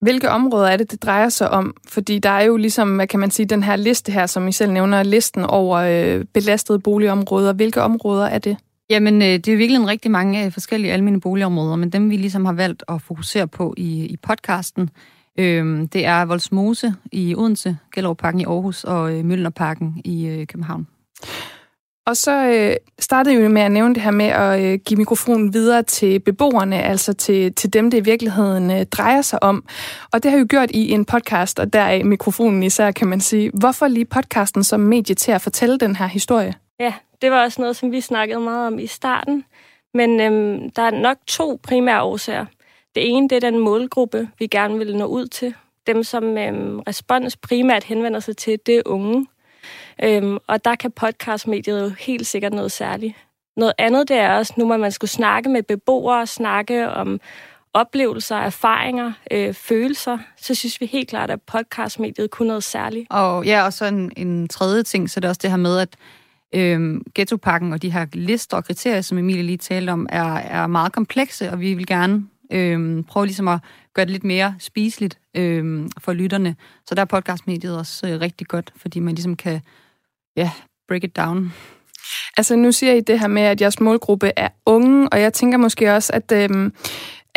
Speaker 4: Hvilke områder er det, det drejer sig om? Fordi der er jo ligesom, hvad kan man sige, den her liste her, som I selv nævner, listen over øh, belastede boligområder. Hvilke områder er det?
Speaker 17: Jamen, øh, det er jo virkelig en rigtig mange øh, forskellige almindelige boligområder, men dem vi ligesom har valgt at fokusere på i, i podcasten, øh, det er Voldsmose i Odense, Gellerup-parken i Aarhus og øh, Møllerparken i øh, København.
Speaker 4: Og så øh, startede jeg jo med at nævne det her med at øh, give mikrofonen videre til beboerne, altså til, til dem, det i virkeligheden øh, drejer sig om. Og det har jeg jo gjort i en podcast, og der er mikrofonen især, kan man sige. Hvorfor lige podcasten som medie til at fortælle den her historie?
Speaker 18: Ja, det var også noget, som vi snakkede meget om i starten. Men øhm, der er nok to primære årsager. Det ene, det er den målgruppe, vi gerne vil nå ud til. Dem, som øhm, respons primært henvender sig til, det er unge. Øhm, og der kan podcastmediet jo helt sikkert noget særligt. Noget andet, det er også, nu hvor man skulle snakke med beboere, snakke om oplevelser, erfaringer, øh, følelser, så synes vi helt klart, at podcastmediet kunne noget særligt.
Speaker 17: Og ja, og så en, en tredje ting, så det er også det her med, at øhm, ghettopakken og de her lister og kriterier, som Emilie lige talte om, er, er meget komplekse, og vi vil gerne øhm, prøve ligesom at gøre det lidt mere spiseligt øhm, for lytterne. Så der er podcastmediet også øh, rigtig godt, fordi man ligesom kan ja, break it down.
Speaker 4: Altså nu siger I det her med, at jeres målgruppe er unge, og jeg tænker måske også, at øhm,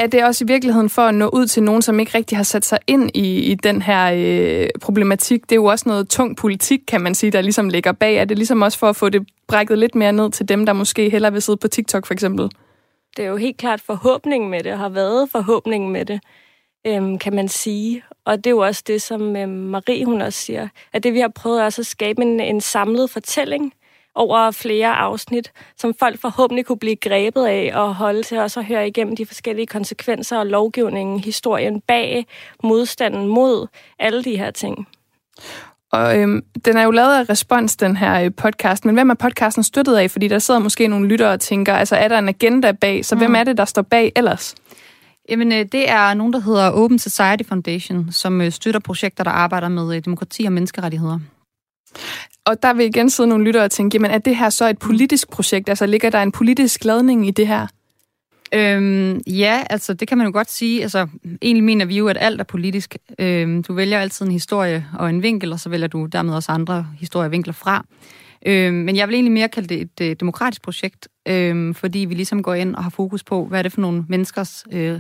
Speaker 4: er det også i virkeligheden for at nå ud til nogen, som ikke rigtig har sat sig ind i, i den her øh, problematik? Det er jo også noget tung politik, kan man sige, der ligesom ligger bag. Er det ligesom også for at få det brækket lidt mere ned til dem, der måske hellere vil sidde på TikTok for eksempel?
Speaker 18: Det er jo helt klart forhåbningen med det, og har været forhåbningen med det, øhm, kan man sige. Og det er jo også det, som øhm, Marie hun også siger, at det vi har prøvet er også at skabe en, en samlet fortælling over flere afsnit, som folk forhåbentlig kunne blive grebet af og holde til også at høre igennem de forskellige konsekvenser og lovgivningen, historien bag, modstanden mod alle de her ting.
Speaker 4: Og øhm, den er jo lavet af Respons, den her øh, podcast, men hvem er podcasten støttet af? Fordi der sidder måske nogle lyttere og tænker, altså er der en agenda bag, så mm. hvem er det, der står bag ellers?
Speaker 17: Jamen, øh, det er nogen, der hedder Open Society Foundation, som øh, støtter projekter, der arbejder med øh, demokrati og menneskerettigheder.
Speaker 4: Og der vil igen sidde nogle lyttere og tænke, jamen er det her så et politisk projekt? Altså ligger der en politisk ladning i det her?
Speaker 17: Øhm, ja, altså det kan man jo godt sige. Altså, egentlig mener vi jo, at alt er politisk. Øhm, du vælger altid en historie og en vinkel, og så vælger du dermed også andre historievinkler fra. Øhm, men jeg vil egentlig mere kalde det et øh, demokratisk projekt, øhm, fordi vi ligesom går ind og har fokus på, hvad er det for nogle menneskers øh,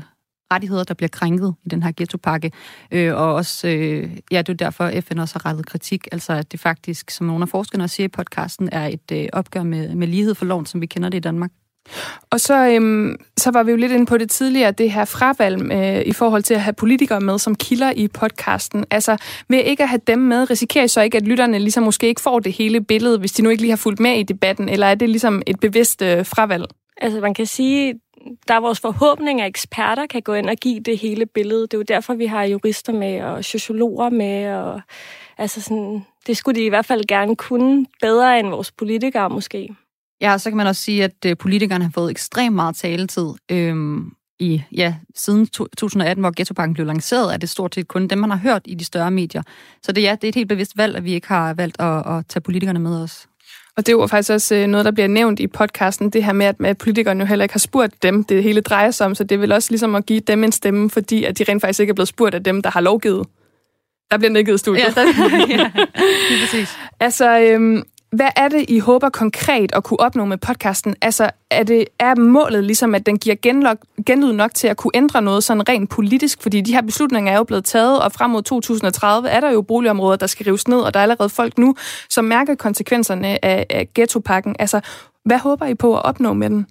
Speaker 17: rettigheder, der bliver krænket i den her ghettopakke. Øh, og også, øh, ja, det er derfor, FN også har rettet kritik, altså at det faktisk, som nogle af forskerne også siger i podcasten, er et øh, opgør med, med lighed for loven, som vi kender det i Danmark.
Speaker 4: Og så, øhm, så var vi jo lidt inde på det tidligere, det her fravalg øh, i forhold til at have politikere med som kilder i podcasten. Altså, ved ikke at have dem med, risikerer I så ikke, at lytterne ligesom måske ikke får det hele billede, hvis de nu ikke lige har fulgt med i debatten, eller er det ligesom et bevidst øh, fravalg?
Speaker 18: Altså man kan sige, der er vores forhåbning, at eksperter kan gå ind og give det hele billede. Det er jo derfor, vi har jurister med og sociologer med. Og, altså sådan, det skulle de i hvert fald gerne kunne bedre end vores politikere måske.
Speaker 17: Ja, så kan man også sige, at øh, politikerne har fået ekstremt meget taletid. Øhm, i, ja, siden 2018, hvor Ghettopakken blev lanceret, er det stort set kun dem, man har hørt i de større medier. Så det, ja, det er et helt bevidst valg, at vi ikke har valgt at, at tage politikerne med os.
Speaker 4: Og det er jo faktisk også øh, noget, der bliver nævnt i podcasten, det her med, at, at politikerne jo heller ikke har spurgt dem, det hele drejer sig om, så det vil også ligesom at give dem en stemme, fordi at de rent faktisk ikke er blevet spurgt af dem, der har lovgivet. Der bliver nikket i studiet.
Speaker 17: Ja, der, ja lige præcis.
Speaker 4: altså, øhm, hvad er det, I håber konkret at kunne opnå med podcasten? Altså, er, det, er målet ligesom, at den giver genlog, genlyd nok til at kunne ændre noget sådan rent politisk? Fordi de her beslutninger er jo blevet taget, og frem mod 2030 er der jo boligområder, der skal rives ned, og der er allerede folk nu, som mærker konsekvenserne af, af ghettopakken. Altså, hvad håber I på at opnå med den?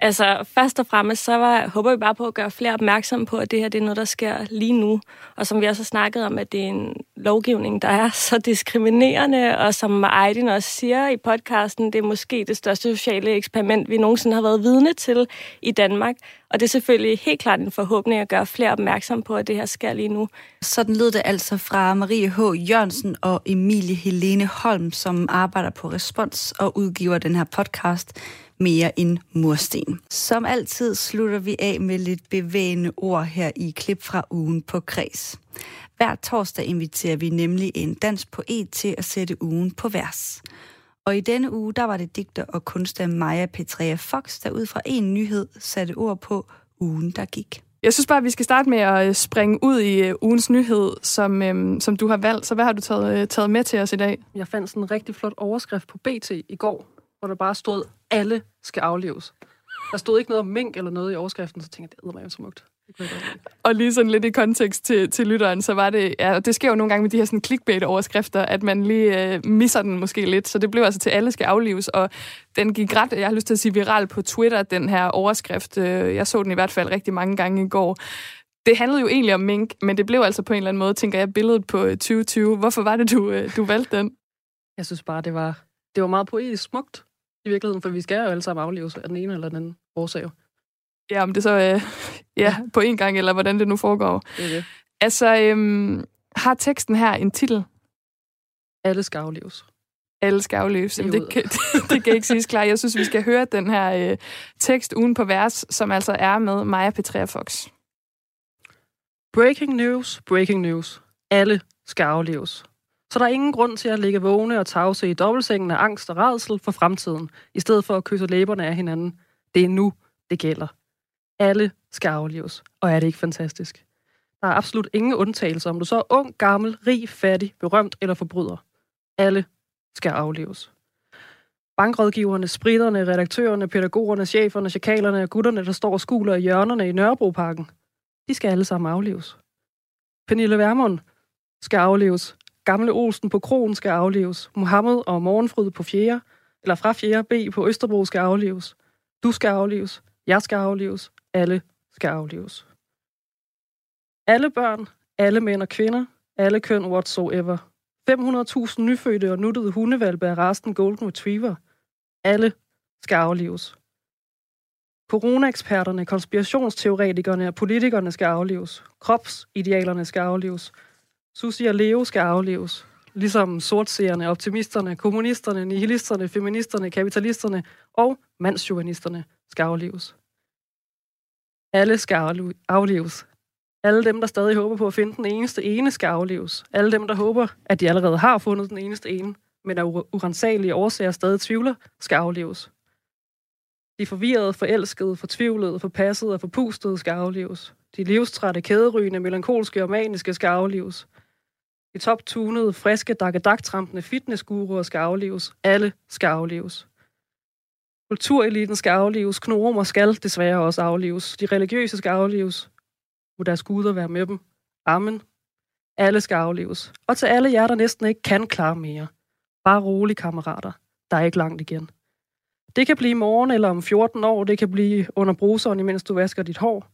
Speaker 18: Altså, først og fremmest, så var, håber vi bare på at gøre flere opmærksom på, at det her det er noget, der sker lige nu. Og som vi også har snakket om, at det er en lovgivning, der er så diskriminerende, og som Aydin også siger i podcasten, det er måske det største sociale eksperiment, vi nogensinde har været vidne til i Danmark. Og det er selvfølgelig helt klart en forhåbning at gøre flere opmærksom på, at det her sker lige nu.
Speaker 1: Sådan lød det altså fra Marie H. Jørgensen og Emilie Helene Holm, som arbejder på Respons og udgiver den her podcast mere end mursten. Som altid slutter vi af med lidt bevægende ord her i klip fra ugen på Kreds. Hver torsdag inviterer vi nemlig en dansk poet til at sætte ugen på vers. Og i denne uge, der var det digter og kunstner Maja Petrea Fox, der ud fra en nyhed satte ord på ugen, der gik.
Speaker 4: Jeg synes bare, at vi skal starte med at øh, springe ud i øh, ugens nyhed, som, øhm, som du har valgt. Så hvad har du taget, øh, taget med til os i dag?
Speaker 19: Jeg fandt sådan en rigtig flot overskrift på BT i går, hvor der bare stod, alle skal afleves. Der stod ikke noget om mink eller noget i overskriften, så tænkte jeg, det er jo smukt.
Speaker 4: Og lige sådan lidt i kontekst til, til lytteren, så var det, ja, det sker jo nogle gange med de her sådan clickbait-overskrifter, at man lige øh, misser den måske lidt, så det blev altså til, alle skal aflives, og den gik ret, jeg har lyst til at sige viral på Twitter, den her overskrift. Øh, jeg så den i hvert fald rigtig mange gange i går. Det handlede jo egentlig om mink, men det blev altså på en eller anden måde, tænker jeg, billedet på 2020. Hvorfor var det, du, øh, du valgte den?
Speaker 19: Jeg synes bare, det var, det var meget poetisk smukt i virkeligheden, for vi skal jo alle sammen afleves af den ene eller den anden årsag.
Speaker 4: Ja, om det så øh, ja, på en gang, eller hvordan det nu foregår.
Speaker 19: Det er det.
Speaker 4: Altså, øhm, har teksten her en titel?
Speaker 19: Alle skal afleves.
Speaker 4: Alle skal afleves. Jamen, det, kan, det, det kan ikke siges klart. Jeg synes, vi skal høre den her øh, tekst ugen på vers, som altså er med Maja Petrea Fox.
Speaker 19: Breaking news, breaking news. Alle skal afleves. Så der er ingen grund til at ligge vågne og tavse i dobbeltsengen af angst og redsel for fremtiden, i stedet for at kysse læberne af hinanden. Det er nu, det gælder. Alle skal aflives, Og er det ikke fantastisk? Der er absolut ingen undtagelser, om du så er ung, gammel, rig, fattig, berømt eller forbryder. Alle skal afleves. Bankrådgiverne, spritterne, redaktørerne, pædagogerne, cheferne, chakalerne og gutterne, der står og skuler i hjørnerne i Nørrebroparken, de skal alle sammen afleves. Pernille Vermund skal afleves. Gamle Olsen på Kronen skal afleves. Mohammed og Morgenfryd på 4. eller fra 4. B på Østerbro skal afleves. Du skal afleves. Jeg skal afleves. Alle skal afleves. Alle børn, alle mænd og kvinder, alle køn whatsoever. 500.000 nyfødte og nuttede hundevalpe af resten Golden Retriever. Alle skal afleves. Corona-eksperterne, konspirationsteoretikerne og politikerne skal afleves. Kropsidealerne skal afleves. Susi og Leo skal afleves. Ligesom sortseerne, optimisterne, kommunisterne, nihilisterne, feministerne, kapitalisterne og mandsjuvenisterne skal afleves. Alle skal afleves. Alle dem, der stadig håber på at finde den eneste ene, skal afleves. Alle dem, der håber, at de allerede har fundet den eneste ene, men af urensagelige årsager stadig tvivler, skal afleves. De forvirrede, forelskede, fortvivlede, forpassede og forpustede skal afleves. De livstrætte, kæderygende, melankolske og maniske skal afleves. De toptunede, friske, dakkedaktrampende fitnessguruer skal afleves. Alle skal afleves. Kultureliten skal afleves. Knoromer skal desværre også afleves. De religiøse skal afleves. Må deres guder være med dem. Amen. Alle skal afleves. Og til alle jer, der næsten ikke kan klare mere. Bare rolig, kammerater. Der er ikke langt igen. Det kan blive i morgen eller om 14 år. Det kan blive under bruseren, imens du vasker dit hår.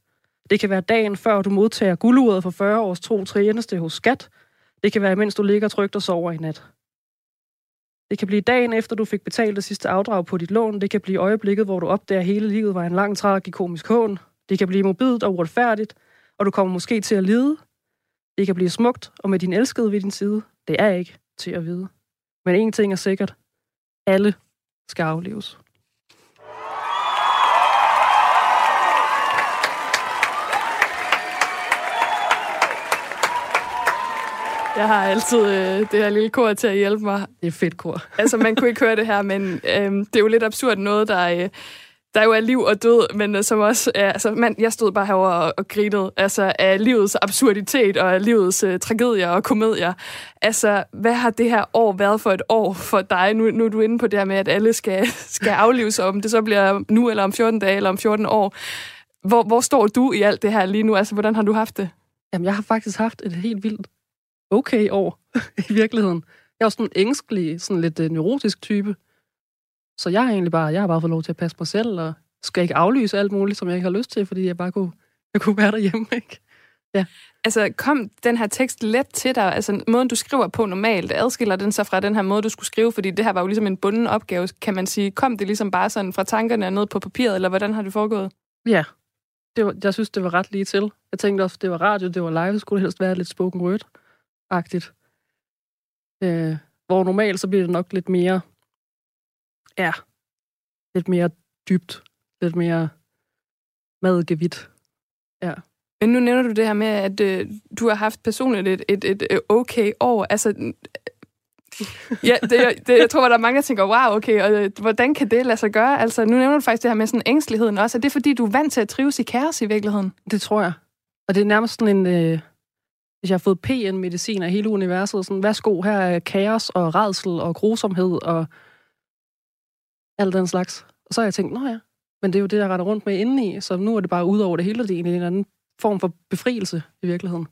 Speaker 19: Det kan være dagen før du modtager gulduret for 40 års tro tjeneste hos skat. Det kan være, mens du ligger trygt og sover i nat. Det kan blive dagen efter, du fik betalt det sidste afdrag på dit lån. Det kan blive øjeblikket, hvor du opdager, at hele livet var en lang, tragikomisk hån. Det kan blive mobilt og uretfærdigt, og du kommer måske til at lide. Det kan blive smukt, og med din elskede ved din side. Det er ikke til at vide. Men en ting er sikkert. Alle skal afleves.
Speaker 4: Jeg har altid øh, det her lille kor til at hjælpe mig.
Speaker 19: Det er fedt kor.
Speaker 4: altså, man kunne ikke høre det her, men øh, det er jo lidt absurd noget, der, øh, der jo er liv og død, men øh, som også er, altså, man, jeg stod bare herover og, og grinede, altså af livets absurditet og af livets øh, tragedier og komedier. Altså, hvad har det her år været for et år for dig? Nu, nu er du inde på det her med, at alle skal, skal aflives, om det så bliver nu, eller om 14 dage, eller om 14 år. Hvor, hvor står du i alt det her lige nu? Altså, hvordan har du haft det?
Speaker 19: Jamen, jeg har faktisk haft et helt vildt okay år i virkeligheden. Jeg er sådan en ængstelig, sådan lidt øh, neurotisk type. Så jeg har egentlig bare, jeg har bare fået lov til at passe mig selv, og skal ikke aflyse alt muligt, som jeg ikke har lyst til, fordi jeg bare kunne, jeg kunne være derhjemme, ikke? Ja.
Speaker 4: Altså, kom den her tekst let til dig? Altså, måden, du skriver på normalt, adskiller den sig fra den her måde, du skulle skrive? Fordi det her var jo ligesom en bunden opgave, kan man sige. Kom det ligesom bare sådan fra tankerne og ned på papiret, eller hvordan har det foregået?
Speaker 19: Ja, det var, jeg synes, det var ret lige til. Jeg tænkte også, det var radio, det var live, skulle det helst være lidt spoken word-agtigt. Øh, hvor normalt, så bliver det nok lidt mere, ja, lidt mere dybt, lidt mere madgevidt. Ja.
Speaker 4: Men nu nævner du det her med, at øh, du har haft personligt et, et, et, et okay år. Altså, ja, det, det, jeg tror, der er mange, der tænker, wow, okay, og øh, hvordan kan det lade sig gøre? Altså, nu nævner du faktisk det her med sådan ængsteligheden også. Er det, fordi du er vant til at trives i kaos i virkeligheden?
Speaker 19: Det tror jeg. Og det er nærmest sådan en... Øh, hvis jeg har fået PN-medicin af hele universet, sådan, værsgo, her er kaos og redsel og grusomhed og alt den slags. Og så har jeg tænkt, nå ja, men det er jo det, jeg retter rundt med indeni, så nu er det bare ud over det hele, det er en en anden form for befrielse i virkeligheden.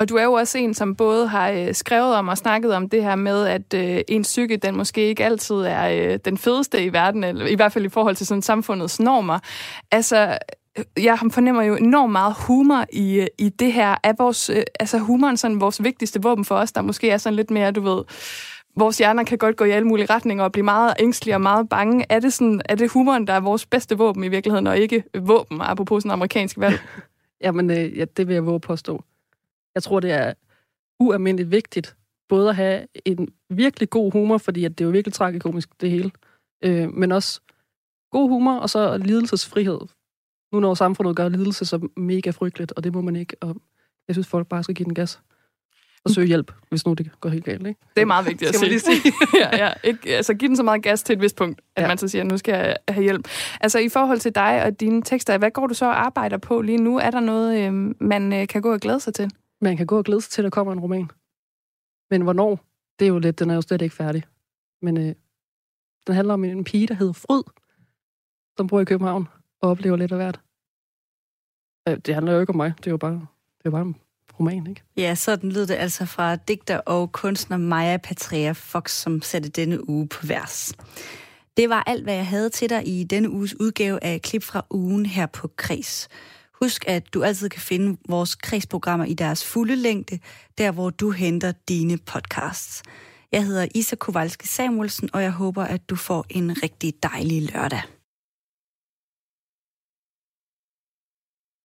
Speaker 4: Og du er jo også en, som både har øh, skrevet om og snakket om det her med, at øh, ens psyke, den måske ikke altid er øh, den fedeste i verden, eller i hvert fald i forhold til sådan samfundets normer. Altså, jeg fornemmer jo enormt meget humor i, øh, i det her. Er vores, øh, altså humoren sådan vores vigtigste våben for os, der måske er sådan lidt mere, du ved, vores hjerner kan godt gå i alle mulige retninger og blive meget ængstelige og meget bange. Er det, sådan, er det humoren, der er vores bedste våben i virkeligheden, og ikke våben, apropos sådan amerikansk valg?
Speaker 19: Jamen, øh, ja, det vil jeg våge påstå. Jeg tror, det er ualmindeligt vigtigt, både at have en virkelig god humor, fordi at det er jo virkelig tragikomisk, det hele, øh, men også god humor, og så lidelsesfrihed. Nu når samfundet gør lidelse så mega frygteligt, og det må man ikke, og jeg synes, folk bare skal give den gas og søge hjælp, hvis nu det går helt galt, ikke?
Speaker 4: Det er meget vigtigt at sige.
Speaker 19: sige.
Speaker 4: ja, ja. Ikke, altså, giv den så meget gas til et vist punkt, at ja. man så siger, nu skal jeg have hjælp. Altså, i forhold til dig og dine tekster, hvad går du så og arbejder på lige nu? Er der noget, øh, man øh, kan gå og glæde sig til?
Speaker 19: Man kan gå og glæde sig til, at der kommer en roman. Men hvornår? Det er jo lidt, den er jo slet ikke færdig. Men øh, den handler om en pige, der hedder Fryd, som bor i København og oplever lidt af hvert. Øh, det handler jo ikke om mig. Det er jo bare, det er bare en roman, ikke?
Speaker 1: Ja, sådan lyder det altså fra digter og kunstner Maja Patria Fox, som satte denne uge på vers. Det var alt, hvad jeg havde til dig i denne uges udgave af Klip fra ugen her på Kres. Husk, at du altid kan finde vores kredsprogrammer i deres fulde længde, der hvor du henter dine podcasts. Jeg hedder Isa Kowalski Samuelsen, og jeg håber, at du får en rigtig dejlig lørdag.